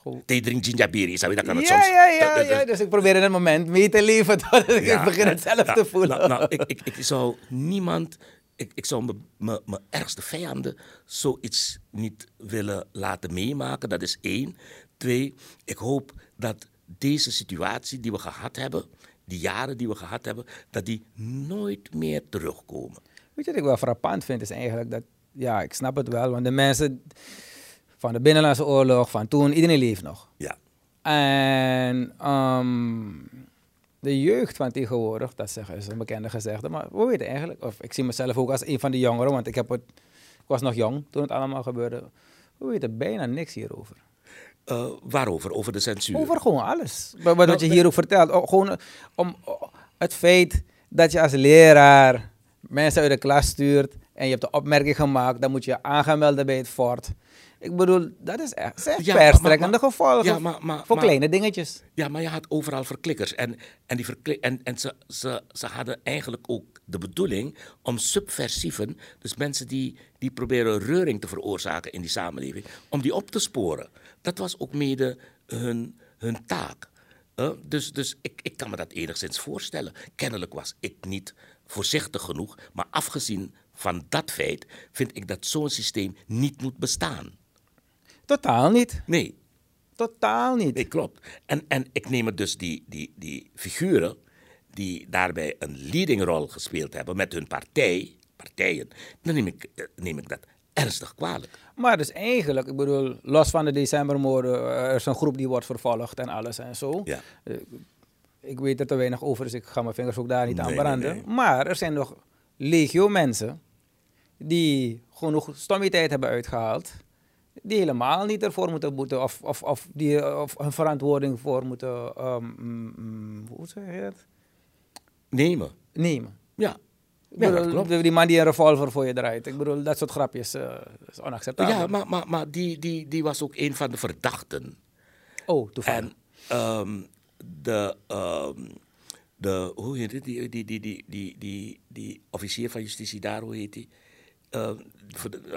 Goed. Thee drink ginjabiri, zou je dat kan het Ja, soms... ja, ja, ja. Dus ik probeer in het moment mee te leven totdat ik Ja, begin het zelf ja, te voelen. Nou, nou, ik, ik, ik zou niemand, ik, ik zou me- me- mijn ergste vijanden zoiets niet willen laten meemaken. Dat is één. Twee, ik hoop dat deze situatie die we gehad hebben, die jaren die we gehad hebben, dat die nooit meer terugkomen. Weet je wat ik wel frappant vind, is eigenlijk dat, ja, ik snap het wel, want de mensen van de Binnenlandse Oorlog, van toen, iedereen leeft nog. Ja, En ehm, de jeugd van tegenwoordig, dat is een bekende gezegde, maar we weten eigenlijk, of ik zie mezelf ook als een van de jongeren, want ik, heb het, ik was nog jong toen het allemaal gebeurde. We weten bijna niks hierover. Eh, waarover? Over de censuur? Over gewoon alles. Wat, wat je hier ook vertelt. Oh, gewoon eh, om oh, het feit dat je als leraar mensen uit de klas stuurt en je hebt een opmerking gemaakt, dan moet je je aangemelden bij het fort. Ik bedoel, dat is echt, zijn Ja, maar- verstrekkende gevolgen ja, maar- maar- voor maar- kleine dingetjes. Ja, maar je had overal verklikkers. En, en, die en, en ze, ze, ze hadden eigenlijk ook de bedoeling om subversieven, dus mensen die, die proberen reuring te veroorzaken in die samenleving, om die op te sporen. Dat was ook mede hun, hun taak. Dus dus ik, ik kan me dat enigszins voorstellen. Kennelijk was ik niet voorzichtig genoeg, maar afgezien van dat feit vind ik dat zo'n systeem niet moet bestaan. Totaal niet. Nee, Totaal niet. Nee, klopt. En, en ik neem het dus die, die, die figuren die daarbij een leadingrol gespeeld hebben met hun partij, partijen, dan neem ik, eh, neem ik dat ernstig kwalijk. Maar dus eigenlijk, ik bedoel, los van de decembermoorden, eh, er is een groep die wordt vervolgd en alles en zo. Ja. Eh, ik weet er te weinig over, dus ik ga mijn vingers ook daar niet aan nee, branden. nee. Maar er zijn nog legio mensen die genoeg stommiteit hebben uitgehaald, die helemaal niet ervoor moeten boeten of, of, of die of een verantwoording voor moeten, ehm, mm, hoe zeg je het, Nemen. nemen. Ja. Ik Ja, dat klopt. die man die een revolver voor je draait. Ik bedoel, dat soort grapjes eh, is onacceptabel. Ja, maar, maar, maar die, die, die was ook een van de verdachten. Oh, toevallig. En ehm, de, ehm, de, hoe heet het, die, die, die, die, die, die, die officier van justitie daar, hoe heet die?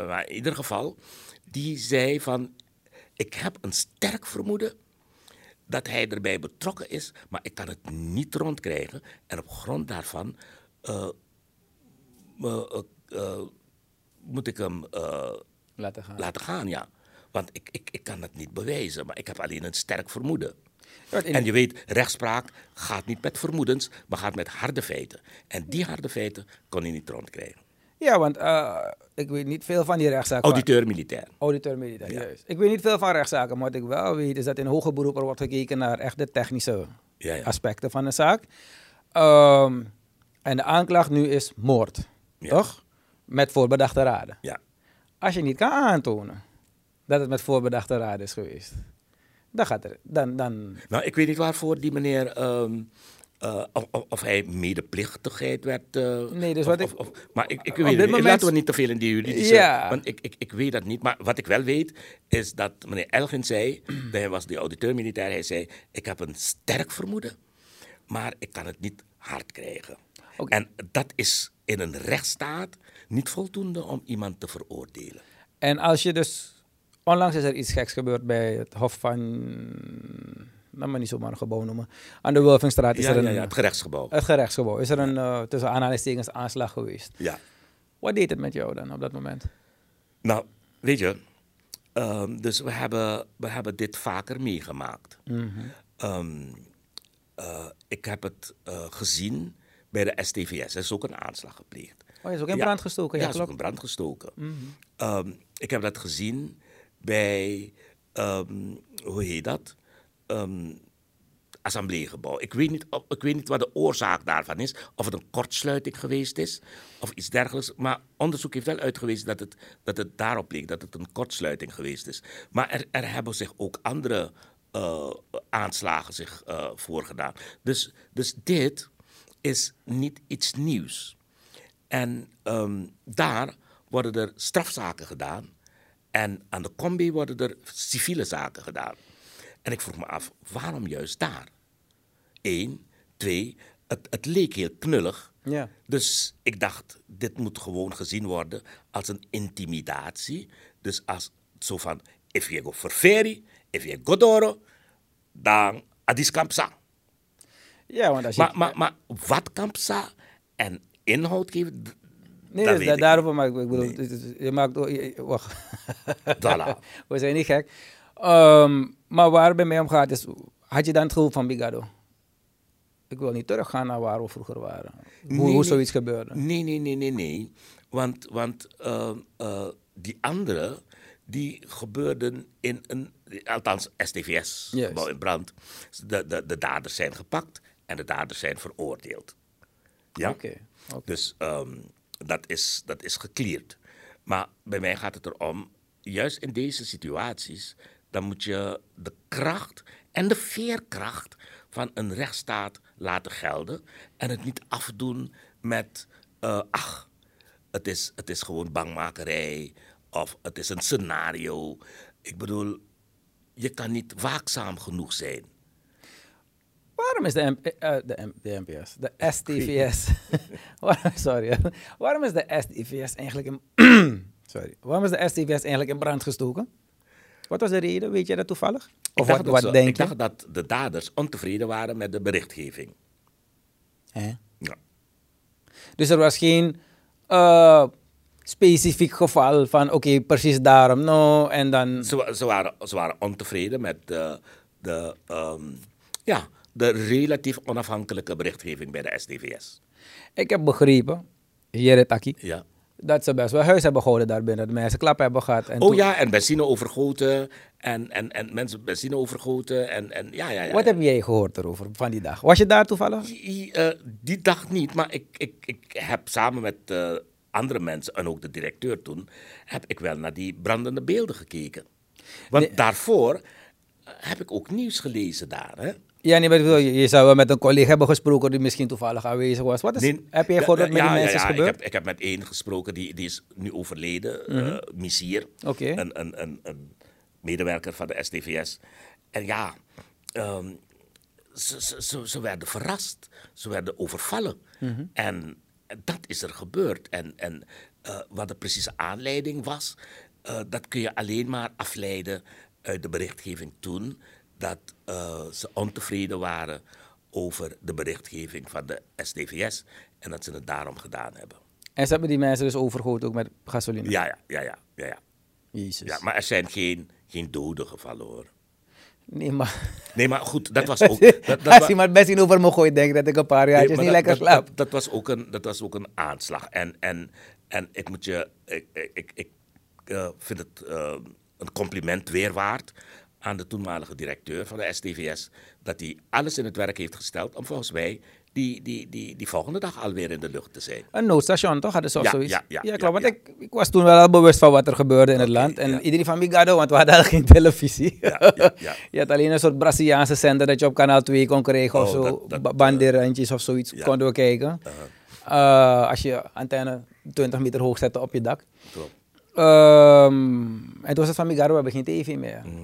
Maar in ieder geval, die zei van, ik heb een sterk vermoeden dat hij erbij betrokken is, maar ik kan het niet rondkrijgen. En op grond daarvan eh, eh, eh, moet ik hem eh, Laten gaan. laten gaan, ja. Want ik, ik, ik kan het niet bewijzen, maar ik heb alleen een sterk vermoeden. En je weet, rechtspraak gaat niet met vermoedens, maar gaat met harde feiten. En die harde feiten kon hij niet rondkrijgen. Ja, want eh, ik weet niet veel van die rechtszaken. Auditeur militair. Auditeur militair, Ja. juist. Ik weet niet veel van rechtszaken, maar wat ik wel weet is dat in hoger beroep er wordt gekeken naar echt de technische Ja, ja. aspecten van de zaak. Ehm, en de aanklacht nu is moord, toch? Met voorbedachte raden. Ja. Als je niet kan aantonen dat het met voorbedachte raden is geweest, dan gaat er, dan, dan Nou, ik weet niet waarvoor die meneer, ehm, eh, of, hij medeplichtigheid werd. eh, Nee, dus of- wat ik- of- maar ik, ik weet het niet. moment- Laten we niet te veel in die juridische... Ja. Want ik, ik, ik weet dat niet. Maar wat ik wel weet, is dat meneer Elgin zei... hij was de auditeur militair. Hij zei, ik heb een sterk vermoeden... maar ik kan het niet hard krijgen. En dat is in een rechtsstaat niet voldoende om iemand te veroordelen. En als je dus... Onlangs is er iets geks gebeurd bij het Hof van... Laat me niet zomaar een gebouw noemen. Aan de Wolfingstraat is Ja, er een... ja, ja, het gerechtsgebouw. Het gerechtsgebouw. Is er een eh, tussen aanhalingstekens aanslag geweest. Ja. Wat deed het met jou dan op dat moment? Nou, weet je, ehm, dus we hebben, we hebben dit vaker meegemaakt. Ehm, eh, ik heb het eh, gezien bij de STVS. Er is ook een aanslag gepleegd. Oh, je is ook in Ja. brand gestoken. Ja, Ja, is ook in brand gestoken. Ehm, ik heb dat gezien bij, hoe heet dat? Ehm, assembleegebouw. Ik weet, niet, ik weet niet wat de oorzaak daarvan is. Of het een kortsluiting geweest is of iets dergelijks. Maar onderzoek heeft wel uitgewezen dat het, dat het daarop leek, dat het een kortsluiting geweest is. Maar er, er hebben zich ook andere eh, aanslagen zich eh, voorgedaan. Dus, dus dit is niet iets nieuws. En ehm, daar worden er strafzaken gedaan. En aan de combi worden er civiele zaken gedaan. En ik vroeg me af, waarom juist daar? Eén. Twee, het, het leek heel knullig. Ja. Dus ik dacht, dit moet gewoon gezien worden als een intimidatie. Dus als zo van, if je go verferi, if je godoro, dan adis kampsa. Ja, want als je... Maar, maar, maar wat kampsa en inhoud geven, nee, dat dus daarover maak ik... ik bedoel, je maakt... oh, je- Wacht. Voilà. We zijn niet gek. Ehm, maar waar het bij mij om gaat is... Had je dan het gevoel van Bigado? Ik wil niet teruggaan naar waar we vroeger waren. Hoe, Nee, hoe nee. zoiets gebeurde. Nee, nee, nee, nee, nee. Want, want eh, eh, die andere, die gebeurden in een, althans STVS, gebouw in brand. De, de, de daders zijn gepakt en de daders zijn veroordeeld. Ja? Oké. oké. Dus ehm, dat, is, dat is gecleared. Maar bij mij gaat het erom, juist in deze situaties, dan moet je de kracht en de veerkracht van een rechtsstaat laten gelden. En het niet afdoen met, eh, ach, het is, het is gewoon bangmakerij of het is een scenario. Ik bedoel, je kan niet waakzaam genoeg zijn. Waarom is de, M- eh, de, M- de NPS, de STVS, sorry, waarom is de STVS eigenlijk in, sorry, waarom is de STVS eigenlijk in brand gestoken? Wat was de reden, weet je dat toevallig? Of wat, wat denk ik je? dacht dat de daders ontevreden waren met de berichtgeving. Hè? Ja. Dus er was geen eh, specifiek geval van, oké, precies daarom, no, en dan... Ze, waren, ze waren ontevreden met de, de, ehm, ja, de relatief onafhankelijke berichtgeving bij de SDVS. Ik heb begrepen, Jere Taki, Ja. Dat ze best wel huis hebben gehouden daarbinnen. Dat mensen klap hebben gehad. En Oh toen- ja, en benzine overgoten. En, en, en mensen benzine overgoten. En, en ja, ja, ja. Wat heb jij gehoord erover van die dag? Was je daar toevallig? Die, eh, die dag niet, maar ik, ik, ik heb samen met eh, andere mensen en ook de directeur toen, heb ik wel naar die brandende beelden gekeken. Want daarvoor eh, heb ik ook nieuws gelezen daar. Hè? Ja, nee, maar ik bedoel, je, zou wel met een collega hebben gesproken die misschien toevallig aanwezig was. Wat is, Nee, heb jij ja, gehoord wat met ja, die ja, mensen ja, is Ik gebeurd? heb, ik heb met één gesproken, die, die is nu overleden, eh, Missier. Een, een, een, een medewerker van de STVS. En ja, ehm, ze, ze, ze, ze werden verrast. Ze werden overvallen. En dat is er gebeurd. En, en eh, wat de precieze aanleiding was, eh, dat kun je alleen maar afleiden uit de berichtgeving toen. Dat eh, ze ontevreden waren over de berichtgeving van de STVS. En dat ze het daarom gedaan hebben. En ze hebben die mensen dus overgoten ook met gasoline. Ja, ja, ja, ja. ja, ja. Jezus. ja maar er zijn geen, geen doden gevallen hoor. Nee, maar... Nee, maar goed, dat was ook. Dat, dat Als iemand best in over me gooit, denk ik dat ik een paar jaar Nee, niet dat- lekker slaap. Dat, was ook een, dat was ook een aanslag. En, en, en ik moet je, ik, ik, ik, ik, eh, vind het eh, een compliment weer waard aan de toenmalige directeur van de STVS, dat hij alles in het werk heeft gesteld om volgens mij die, die, die, die volgende dag alweer in de lucht te zijn. Een noodstation, toch? Hadden ze of Ja, zoiets? ja, ja, klopt. ja, want ja. Ik, ik was toen wel al bewust van wat er gebeurde in het land. En iedereen van Migado, want we hadden geen televisie. Ja, ja, ja. je had alleen een soort Braziliaanse zender dat je op kanaal 2 kon krijgen of Oh, zo. eh, Banderantjes of zoiets ja. konden we kijken. Eh, als je antenne 20 meter hoog zette op je dak. Klopt. Ehm, en toen was het van Migaro, we hebben geen tv meer. Mhm.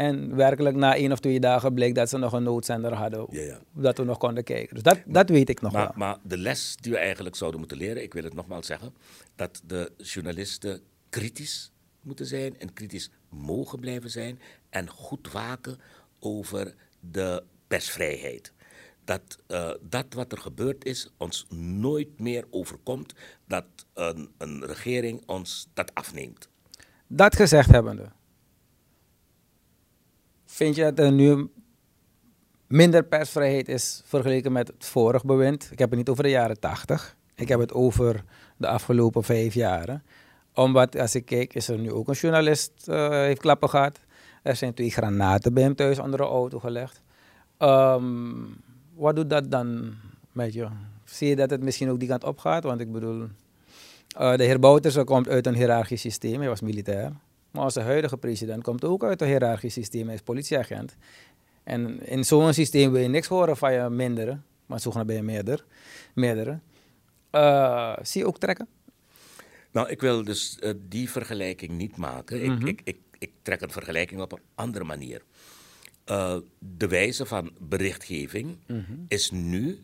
En werkelijk na één of twee dagen bleek dat ze nog een noodzender hadden. Ja, ja. Dat we nog konden kijken. Dus dat, dat weet ik nog Maar, wel. maar de les die we eigenlijk zouden moeten leren, ik wil het nogmaals zeggen, dat de journalisten kritisch moeten zijn en kritisch mogen blijven zijn en goed waken over de persvrijheid. Dat, eh, dat wat er gebeurd is ons nooit meer overkomt, dat een, een regering ons dat afneemt. Dat gezegd hebbende, vind je dat er nu minder persvrijheid is vergeleken met het vorige bewind? Ik heb het niet over de jaren 80. Ik heb het over de afgelopen vijf jaren. Omdat, als ik kijk, is er nu ook een journalist uh, heeft klappen gehad. Er zijn twee granaten bij hem thuis onder een auto gelegd. Um, wat doet dat dan met je? Zie je dat het misschien ook die kant op gaat? Want ik bedoel, uh, de heer Bouterse komt uit een hiërarchisch systeem. Hij was militair. Maar onze huidige president komt ook uit een hiërarchisch systeem. Hij is politieagent. En in zo'n systeem wil je niks horen van je mindere. Maar zogenaamd ben je meerder, meerdere. Uh, zie je ook trekken? Nou, ik wil dus uh, die vergelijking niet maken. Mm -hmm. ik, ik, ik, ik, trek een vergelijking op een andere manier. Uh, de wijze van berichtgeving mm -hmm. is nu,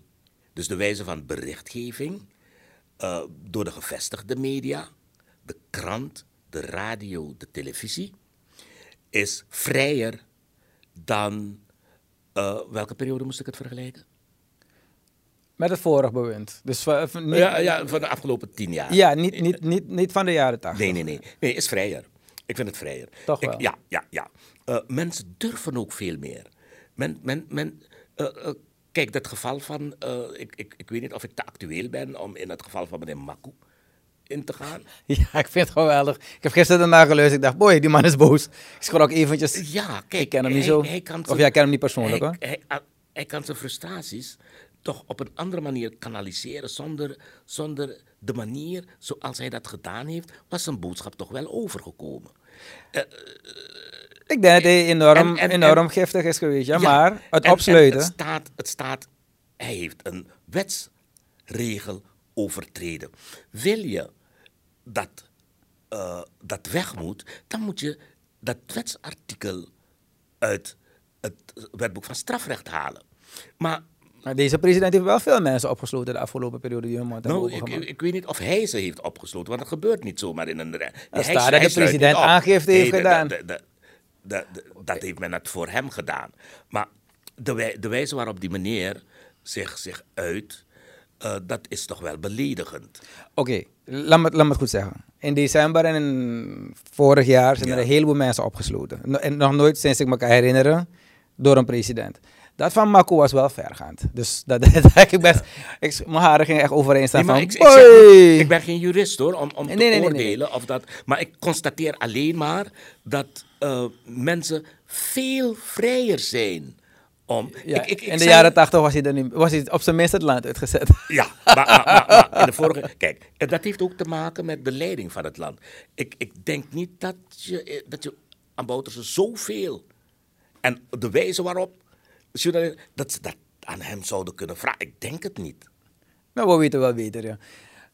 dus de wijze van berichtgeving door de gevestigde media, de krant, de radio, de televisie, is vrijer dan. Uh, welke periode moest ik het vergelijken? Met het vorige bewind. Dus van, van, niet, ja, ja, van de afgelopen tien jaar. Ja, niet, niet, niet, niet van de jaren tachtig. Nee, nee, nee. Nee, is vrijer. Ik vind het vrijer. Toch ik, wel? ja, ja, ja. Uh, mensen durven ook veel meer. Men, men, men, uh, uh, kijk, dat geval van... ik, ik, ik weet niet of ik te actueel ben om in het geval van meneer Maku in te gaan. Ja, ik vind het geweldig. Ik heb gisteren daarna geluisterd. Ik dacht, boy, die man is boos. Ik schrok eventjes. Ja, kijk. Ik ken hem niet zo. Hij kan of jij kent hem niet persoonlijk, hij, hoor. Hij, hij, hij kan zijn frustraties toch op een andere manier kanaliseren zonder, zonder de manier zoals hij dat gedaan heeft, was zijn boodschap toch wel overgekomen. Uh, ik denk dat hij enorm, en, en, enorm en, giftig is geweest, ja, ja maar het opsluiten. het, staat, het staat, hij heeft een wetsregel overtreden. Wil je dat uh, dat weg moet, dan moet je dat wetsartikel uit het wetboek van strafrecht halen. Maar maar deze president heeft wel veel mensen opgesloten de afgelopen periode die hun mond nou, ik, ik, ik, weet niet of hij ze heeft opgesloten, want dat gebeurt niet zomaar in een... Er staat dat de president aangifte heeft nee, gedaan. De, de, de, dat heeft men het voor hem gedaan. Maar de, wij, de wijze waarop die meneer zich, zich uit, uh, dat is toch wel beledigend. Oké, okay, laat, me, laat me het goed zeggen. In december en in vorig jaar zijn ja. er een heleboel mensen opgesloten. En nog nooit sinds ik me kan herinneren door een president. Dat van Mako was wel vergaand. Dus dat, dat ik best, ik, mijn haren gingen echt overeen staan Nee, van, ik, ik, zeg "Hoi!" niet- ik ben geen jurist hoor, om, om Nee, te nee, oordelen of dat. Maar ik constateer alleen maar dat eh, mensen veel vrijer zijn. Om, Ja, ik, ik, ik in de zei- jaren tachtig was hij, er niet, was hij op zijn minst het land uitgezet. Ja, maar, maar, maar, maar in de vorige. Kijk, en dat heeft ook te maken met de leiding van het land. Ik, ik denk niet dat je, eh, dat je aan Bouterse zoveel. En de wijze waarop. dat ze dat aan hem zouden kunnen vragen. Ik denk het niet. Maar we weten wel beter, ja.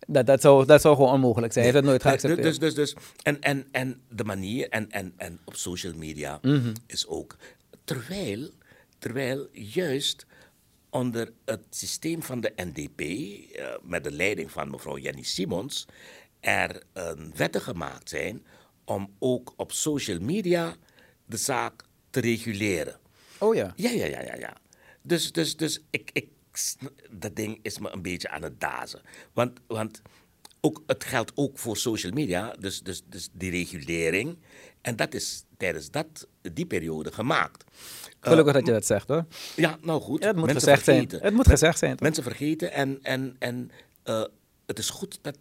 Dat, dat, zou, dat zou gewoon onmogelijk zijn. Hij heeft het nooit geaccepteerd. dus, dus, dus, en, en, en de manier, en, en, en op social media Mhm. is ook. Terwijl, terwijl juist onder het systeem van de NDP, eh, met de leiding van mevrouw Jenny Simons, er een wetten gemaakt zijn om ook op social media de zaak te reguleren. oh ja. Ja, ja, ja, ja, ja. Dus, dus, dus ik, ik, dat ding is me een beetje aan het dazen. Want, want ook, het geldt ook voor social media, dus, dus, dus die regulering. En dat is tijdens dat, die periode gemaakt. Eh, Gelukkig dat je dat zegt hoor. ja, nou goed. Ja, het moet mensen gezegd zijn. Het moet gezegd zijn. toch? Mensen vergeten en, en, en eh, het is goed dat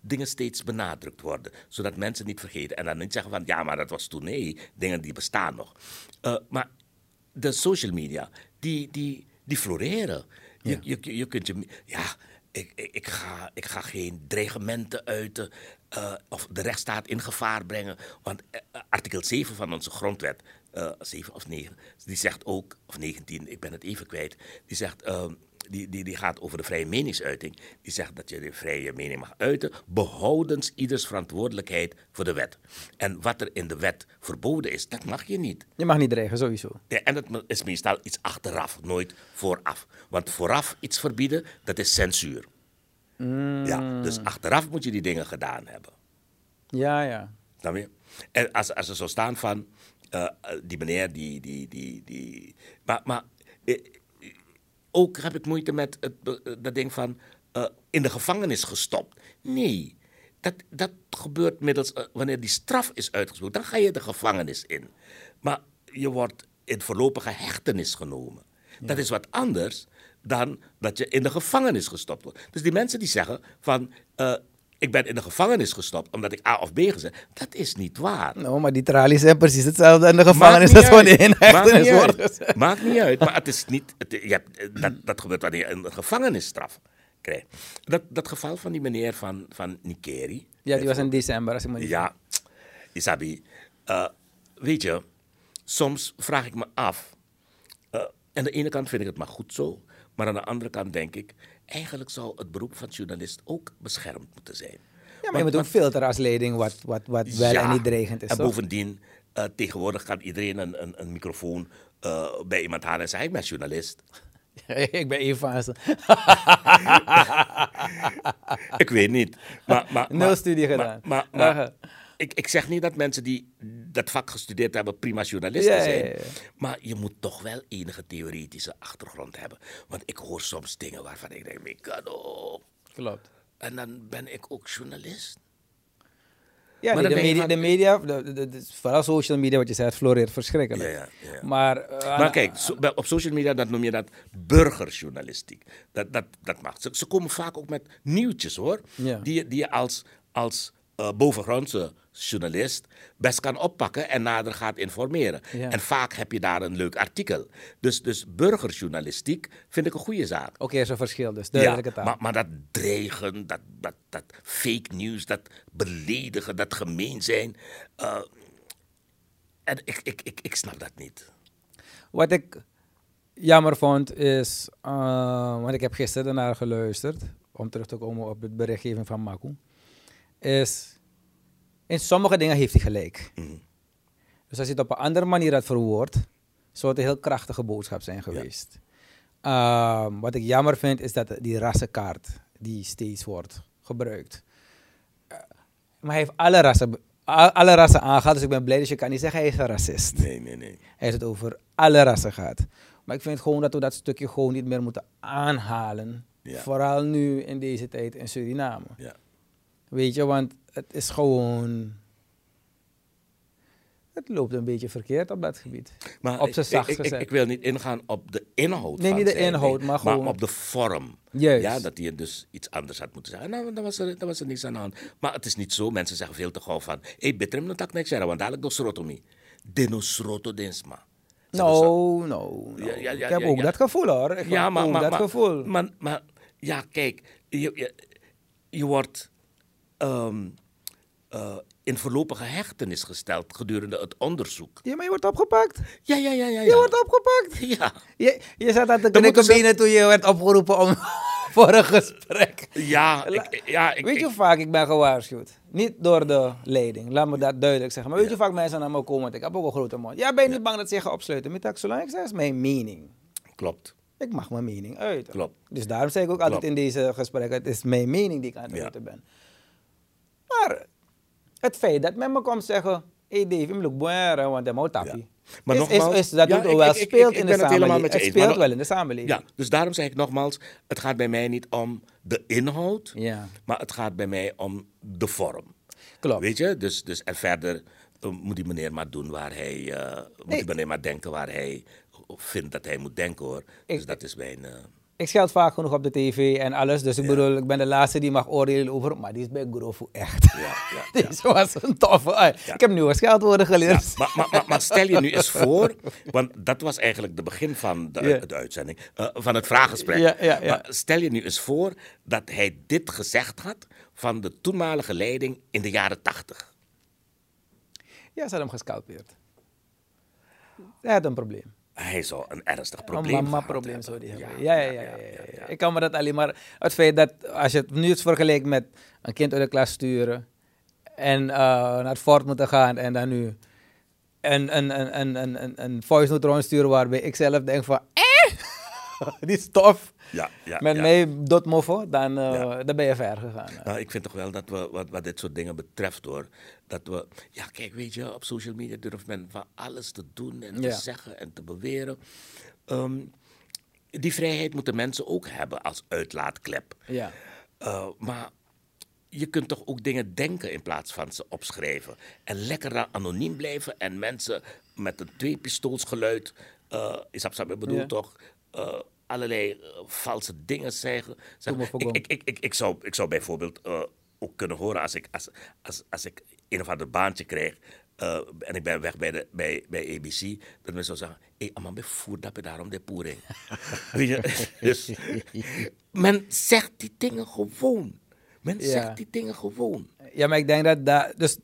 dingen steeds benadrukt worden, zodat mensen niet vergeten en dan niet zeggen van ja, maar dat was toen. Nee, dingen die bestaan nog. Eh, maar de social media, die, die, die floreren. Je, je, je kunt je, ja, ik, ik, ga, ik ga geen dreigementen uiten eh, of de rechtsstaat in gevaar brengen. Want eh, artikel 7 van onze grondwet, eh 7 of 9, die zegt ook, of 19, ik ben het even kwijt, die zegt. Die, die, die gaat over de vrije meningsuiting. Die zegt dat je de vrije mening mag uiten, behoudens ieders verantwoordelijkheid voor de wet. En wat er in de wet verboden is, dat mag je niet. Je mag niet dreigen, sowieso. Ja, en dat is meestal iets achteraf, nooit vooraf. Want vooraf iets verbieden, dat is censuur. Ja, dus achteraf moet je die dingen gedaan hebben. Ja, ja. Snap je? En als, als er zo staan van, eh, eh, die meneer die, die, die, die... Maar, maar eh, ook heb ik moeite met het, eh, dat ding van, eh, in de gevangenis gestopt. Nee, dat, dat gebeurt middels, eh, wanneer die straf is uitgesproken, dan ga je de gevangenis in. Maar je wordt in voorlopige hechtenis genomen. Dat is wat anders dan dat je in de gevangenis gestopt wordt. Dus die mensen die zeggen van, ik ben in de gevangenis gestopt omdat ik A of B gezegd, dat is niet waar. Nou, maar die tralies zijn precies hetzelfde in de gevangenis wanneer je in hechtenis wordt. Maakt niet uit. Maar het is niet. Het, je hebt, dat, dat gebeurt wanneer je een gevangenisstraf krijgt. Dat, dat geval van die meneer van, van Nikeri. Ja, die was in december, als ik me niet Ja, Isabi. eh, weet je, soms vraag ik me af. eh, aan de ene kant vind ik het maar goed zo. Maar aan de andere kant denk ik. Eigenlijk zou het beroep van journalist ook beschermd moeten zijn. Ja, maar je moet ook filteren als leiding wat, wat, wat wel Ja, en niet dreigend is, En toch? bovendien, eh, tegenwoordig kan iedereen een, een, een microfoon eh, bij iemand halen en zeggen: Ik ben journalist. ik ben ze. Ik weet niet. Maar, maar, Nul studie maar- gedaan. Maar. Ik, ik zeg niet dat mensen die dat vak gestudeerd hebben prima journalisten Ja, zijn. ja, ja. Maar je moet toch wel enige theoretische achtergrond hebben. Want ik hoor soms dingen waarvan ik denk: Mikado. Klopt. En dan ben ik ook journalist. Ja, Maar nee, de, media, van- de media de, de- de- vooral social media, wat je zegt, floreert verschrikkelijk. Ja, ja, ja. Maar, eh, Maar kijk, op social media dat noem je dat burgerjournalistiek. Dat, dat, dat mag. Ze, ze komen vaak ook met nieuwtjes hoor. Die, je- die je als, als eh, bovengrondse journalist best kan oppakken en nader gaat informeren. Ja. En vaak heb je daar een leuk artikel. Dus, dus burgerjournalistiek vind ik een goede zaak. Oké, is een verschil dus, Ja, duidelijke taal. maar, maar dat dreigen, dat, dat, dat fake news, dat beledigen, dat gemeen zijn. eh, en ik, ik, ik, ik snap dat niet. Wat ik jammer vond is, eh, want ik heb gisteren ernaar geluisterd, om terug te komen op het berichtgeving van Maku, is in sommige dingen heeft hij gelijk. Mhm. Dus als hij het op een andere manier had verwoord, zou het een heel krachtige boodschap zijn geweest. Ehm, wat ik jammer vind is dat die rassenkaart die steeds wordt gebruikt. Eh, maar hij heeft alle rassen, alle rassen aangehaald, dus ik ben blij dat je kan niet zeggen hij is een racist. Nee, nee, nee. Hij is het over alle rassen gaat. Maar ik vind gewoon dat we dat stukje gewoon niet meer moeten aanhalen. Ja. Vooral nu in deze tijd in Suriname. Ja. Weet je, want het is gewoon. Het loopt een beetje verkeerd op dat gebied. Maar Op zijn zachtst ik, ik, wil niet ingaan op de inhoud Nee, van niet de zijn, inhoud, maar gewoon- op de vorm. Juist. Ja, dat hij dus iets anders had moeten zeggen. Nou, dan was, er, dan was er niets aan de hand. Maar het is niet zo. Mensen zeggen veel te gauw van... Hé, hey, beter hem tak niks zeggen, want dadelijk nog srotomi. Deno sroto densma. No, no, no. Ja, ja, ja, ik heb ook dat gevoel hoor. Ik Ja, heb maar, ook maar, dat maar, gevoel. Maar, maar ja, kijk, je, je, je wordt ehm, eh, in voorlopige hechtenis gesteld gedurende het onderzoek. ja, maar je wordt opgepakt. Ja, ja, ja, ja. Je ja. wordt opgepakt. Ja, Je, je zat aan Dan knikken moeten ze- binnen toen je werd opgeroepen om, voor een gesprek. ja, ik, ja ik, Weet je ik- hoe vaak ik ben gewaarschuwd? Niet door de leiding, laat me dat duidelijk zeggen. Maar weet je hoe vaak mensen naar me komen? Want ik heb ook een grote mond. Ja, ben je niet bang dat ze je gaan opsluiten? Met dat, zolang ik zeg, is mijn mening. klopt. Ik mag mijn mening uiten. Klopt. Dus daarom zeg ik ook altijd in deze gesprekken, het is mijn mening die ik aan het Ja. uiten ben. Maar het feit dat men me komt zeggen, hé hey Dave, je moet boeren, want hij moet. Maar is, nogmaals- is, is, dat Ja, ook ik- wel ik- ik- speelt ik in de samenleving. Het eens, speelt nog- wel in de samenleving. Ja, dus daarom zeg ik nogmaals, het gaat bij mij niet om de inhoud, Ja. maar het gaat bij mij om de vorm. Klopt. Weet je, dus, dus en verder eh, moet die meneer maar doen waar hij, eh, moet die meneer maar denken waar hij vindt dat hij moet denken hoor. Dus Ik- dat is mijn... eh, Ik scheld vaak genoeg op de tv en alles, dus ik bedoel, ik ben de laatste die mag oordelen over, maar die is bij Grofu echt. ja, ja, was een toffe. ai. Ik heb nieuwe scheldwoorden geleerd. Maar, maar, maar, maar stel je nu eens voor, want dat was eigenlijk de begin van de, uitzending, eh, van het vraaggesprek. Ja, ja, ja. Maar stel je nu eens voor dat hij dit gezegd had van de toenmalige leiding in de jaren tachtig. Ja, ze hadden hem gescalpeerd. Hij had een probleem. Hij zou een ernstig Een probleem gehad mama-probleem hebben. zou die hebben. Ja, Ja ja ja, ja, ja, ja. Ik kan me dat alleen maar... Het feit dat, als je het nu eens vergelijkt met een kind uit de klas sturen en eh, naar het fort moeten gaan en dan nu een, een, een, een, een, een, een voice note rondsturen waarbij ik zelf denk van... Eh, die is tof. Ja, ja, met ja. mij moffen, dan, eh, Ja. dan ben je ver gegaan. Nou, ik vind toch wel dat we, wat, wat dit soort dingen betreft hoor, dat we, ja kijk weet je, op social media durft men van alles te doen en te zeggen en te beweren. Ehm, die vrijheid moeten mensen ook hebben als uitlaatklep. Ja. Eh, maar je kunt toch ook dingen denken in plaats van ze opschrijven. En lekker dan anoniem blijven en mensen met een tweepistoolsgeluid, uh, is dat wat ik bedoel Ja. toch, eh, allerlei eh, valse dingen zeggen. Ik, ik, ik, ik, zou, ik zou bijvoorbeeld eh, ook kunnen horen als ik, als, als, als ik een of ander baantje krijg. en ik ben weg bij, de, bij, bij ABC, dat mensen zou zeggen: Hé, hey, man, voer dat daarom de poering. Weet je? dus, men zegt die dingen gewoon. Men Ja. zegt die dingen gewoon. Ja, maar ik denk dat daar. Dus,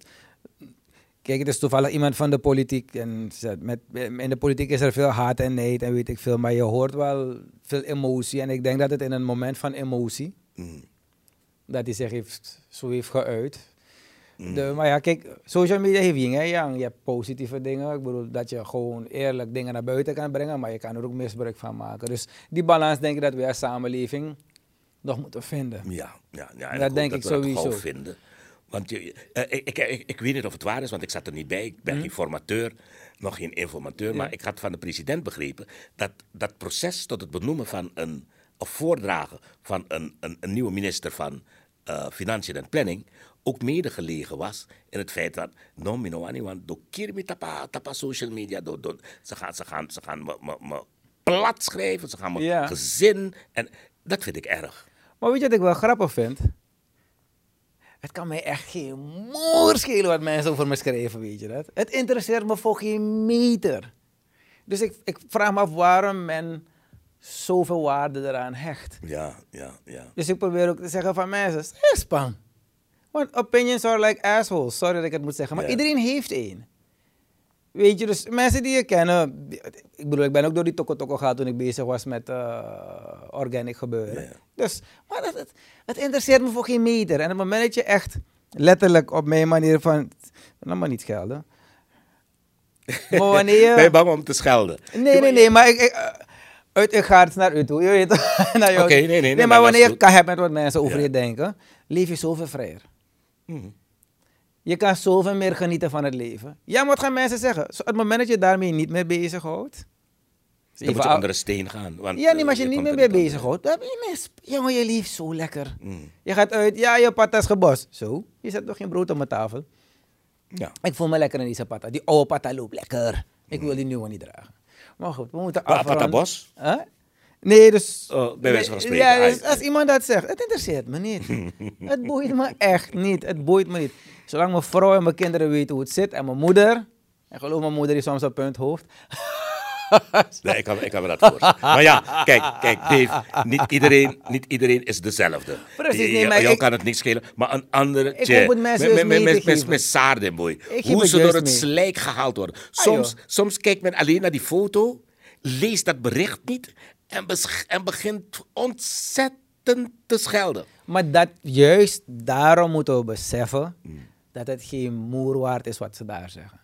kijk, het is toevallig iemand van de politiek. En met, in de politiek is er veel haat en neid en weet ik veel. Maar je hoort wel veel emotie. En ik denk dat het in een moment van emotie. Mm. dat hij zich heeft, zo heeft geuit. De, maar ja, kijk, social media heeft yin en yang. Je hebt positieve dingen. Ik bedoel, dat je gewoon eerlijk dingen naar buiten kan brengen. Maar je kan er ook misbruik van maken. Dus die balans denk ik dat we als samenleving nog moeten vinden. Ja, ja, ja. Dat denk dat ik sowieso. vinden. Want je, eh, ik, ik, ik, weet niet of het waar is, want ik zat er niet bij. Ik ben geen formateur, nog geen informateur. Maar ik had van de president begrepen dat dat proces tot het benoemen van een, of voordragen van een, een, een nieuwe minister van eh, Financiën en Planning ook mede gelegen was in het feit dat no mino ani want do kirmi tapa tapa social media do, do, ze gaan ze gaan ze gaan me, me, me plat schrijven ze gaan me Ja. gezin en dat vind ik erg Maar weet je wat ik wel grappig vind? Het kan mij echt geen moer schelen wat mensen over me schrijven, weet je dat? Het interesseert me voor geen meter. Dus ik, ik vraag me af waarom men zoveel waarde eraan hecht. ja ja ja Dus ik probeer ook te zeggen van mensen, spam. Want opinions are like assholes. Sorry dat ik het moet zeggen, maar Ja. iedereen heeft één. Weet je, dus mensen die je kennen... Ik bedoel, ik ben ook door die toko toko gehad toen ik bezig was met eh, organic gebeuren. Ja, ja. Dus, maar het, het, het interesseert me voor geen meter. En op het moment dat je echt letterlijk op mijn manier van... Nou, maar niet schelden. Maar wanneer je... ben je bang om te schelden Nee, nee, nee, maar ik, ik, eh, uit, ik ga het naar u toe. Je weet. Oké, nee, nee, nee, maar wanneer je kan hebben met wat mensen over Ja. je denken, leef je zoveel vrijer. Mhm. Je kan zoveel meer genieten van het leven. Ja, maar wat gaan mensen zeggen? Op het moment dat je daarmee niet meer bezighoudt. dan moet je onder een steen gaan want, Ja, nee, eh, maar als je niet komt meer er mee niet bezighoudt, dan je. Jongen, je leeft zo lekker. Mm. Je gaat uit, ja, je patat is gebost. Zo, je zet toch geen brood op mijn tafel. ja Ik voel me lekker in deze patat. Die oude patat loopt lekker. Ik Mm. wil die nieuwe niet dragen. Maar goed, we moeten afronden. Patabos? Huh? Nee, dus... Oh, bij wijze van spreken. Ja, dus als iemand dat zegt, het interesseert me niet. het boeit me echt niet. Het boeit me niet. Zolang mijn vrouw en mijn kinderen weten hoe het zit en mijn moeder... En geloof mijn moeder is soms op punt hoofd. Nee, ik kan, ik kan me dat voorstellen. Maar ja, kijk, kijk Dave, niet iedereen, niet iedereen is dezelfde. Precies, nee, maar jou kan het niks schelen, maar een andere... Ik hoop het mensen met- met- met- saarden, boy. Hoe ze door het slijk gehaald worden. Soms, soms kijkt men alleen naar die foto, leest dat bericht niet en, en begint ontzettend te schelden. Maar dat, juist daarom moeten we beseffen... dat het geen moer waard is wat ze daar zeggen.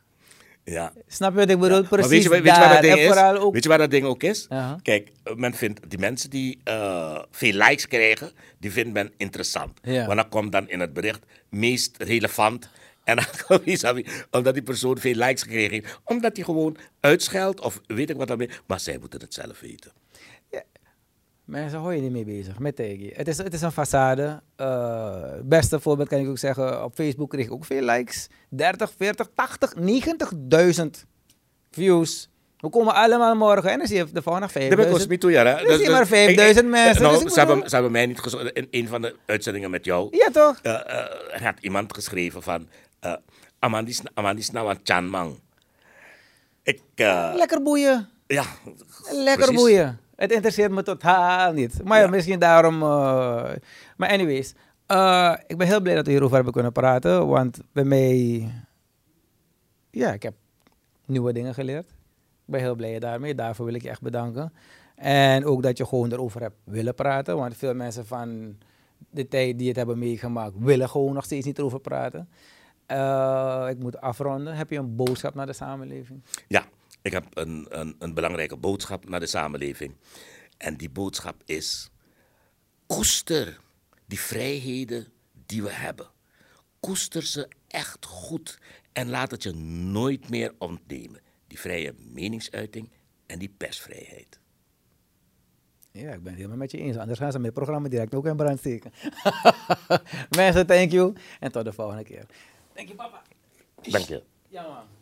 Ja. Snap je wat ik bedoel? Precies weet je, weet je waar dat ding is? ook... Weet je waar dat ding ook is? Kijk, eh, men vindt die mensen die eh, veel likes krijgen, die vindt men interessant. Ja. Want dan komt dan in het bericht meest relevant. En dan omdat die persoon veel likes gekregen heeft. Omdat hij gewoon uitscheldt of weet ik wat dan meer. Maar zij moeten het zelf weten. Mensen hou je niet mee bezig met Tegi. Het is, het is een façade. Eh, beste voorbeeld kan ik ook zeggen. Op Facebook kreeg ik ook veel likes. 30, 40, 80, 90.000 views. We komen allemaal morgen en dan zie je de volgende Dat ben ik 5000. niet toe, ja. hè. Dus zie maar 5000 mensen, Nou, dus ze, hebben, bedoel- ze hebben mij niet gezocht. In een van de uitzendingen met jou Ja toch? eh, eh, er had iemand geschreven van... eh Amandis, Amandis nou aan Chanmang. Ik... Lekker boeien. ja, Lekker precies. boeien. Het interesseert me totaal niet. Maar ja, Ja. misschien daarom. eh, maar anyways, eh, ik ben heel blij dat we hierover hebben kunnen praten. Want bij mij. Ja, ik heb nieuwe dingen geleerd. Ik ben heel blij daarmee. Daarvoor wil ik je echt bedanken. En ook dat je gewoon erover hebt willen praten. Want veel mensen van de tijd die het hebben meegemaakt, willen gewoon nog steeds niet erover praten. Eh, ik moet afronden. Heb je een boodschap naar de samenleving? Ja, ik heb een, een, een belangrijke boodschap naar de samenleving. En die boodschap is: koester die vrijheden die we hebben. Koester ze echt goed en laat het je nooit meer ontnemen. Die vrije meningsuiting en die persvrijheid. Ja, ik ben het helemaal met je eens. Anders gaan ze mijn programma direct ook in brand steken. Mensen, thank you. En tot de volgende keer. Thank you, papa. Dank je. Ja, man.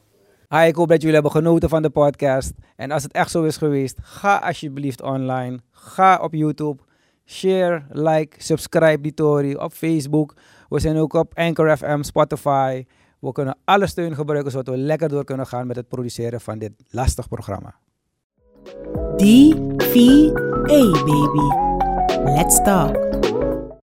Ik hoop dat jullie hebben genoten van de podcast. En als het echt zo is geweest, ga alsjeblieft online. Ga op YouTube. Share, like, subscribe die Tory op Facebook. We zijn ook op Anchor FM, Spotify. We kunnen alle steun gebruiken zodat we lekker door kunnen gaan met het produceren van dit lastig programma. D-V-A, baby. Let's talk.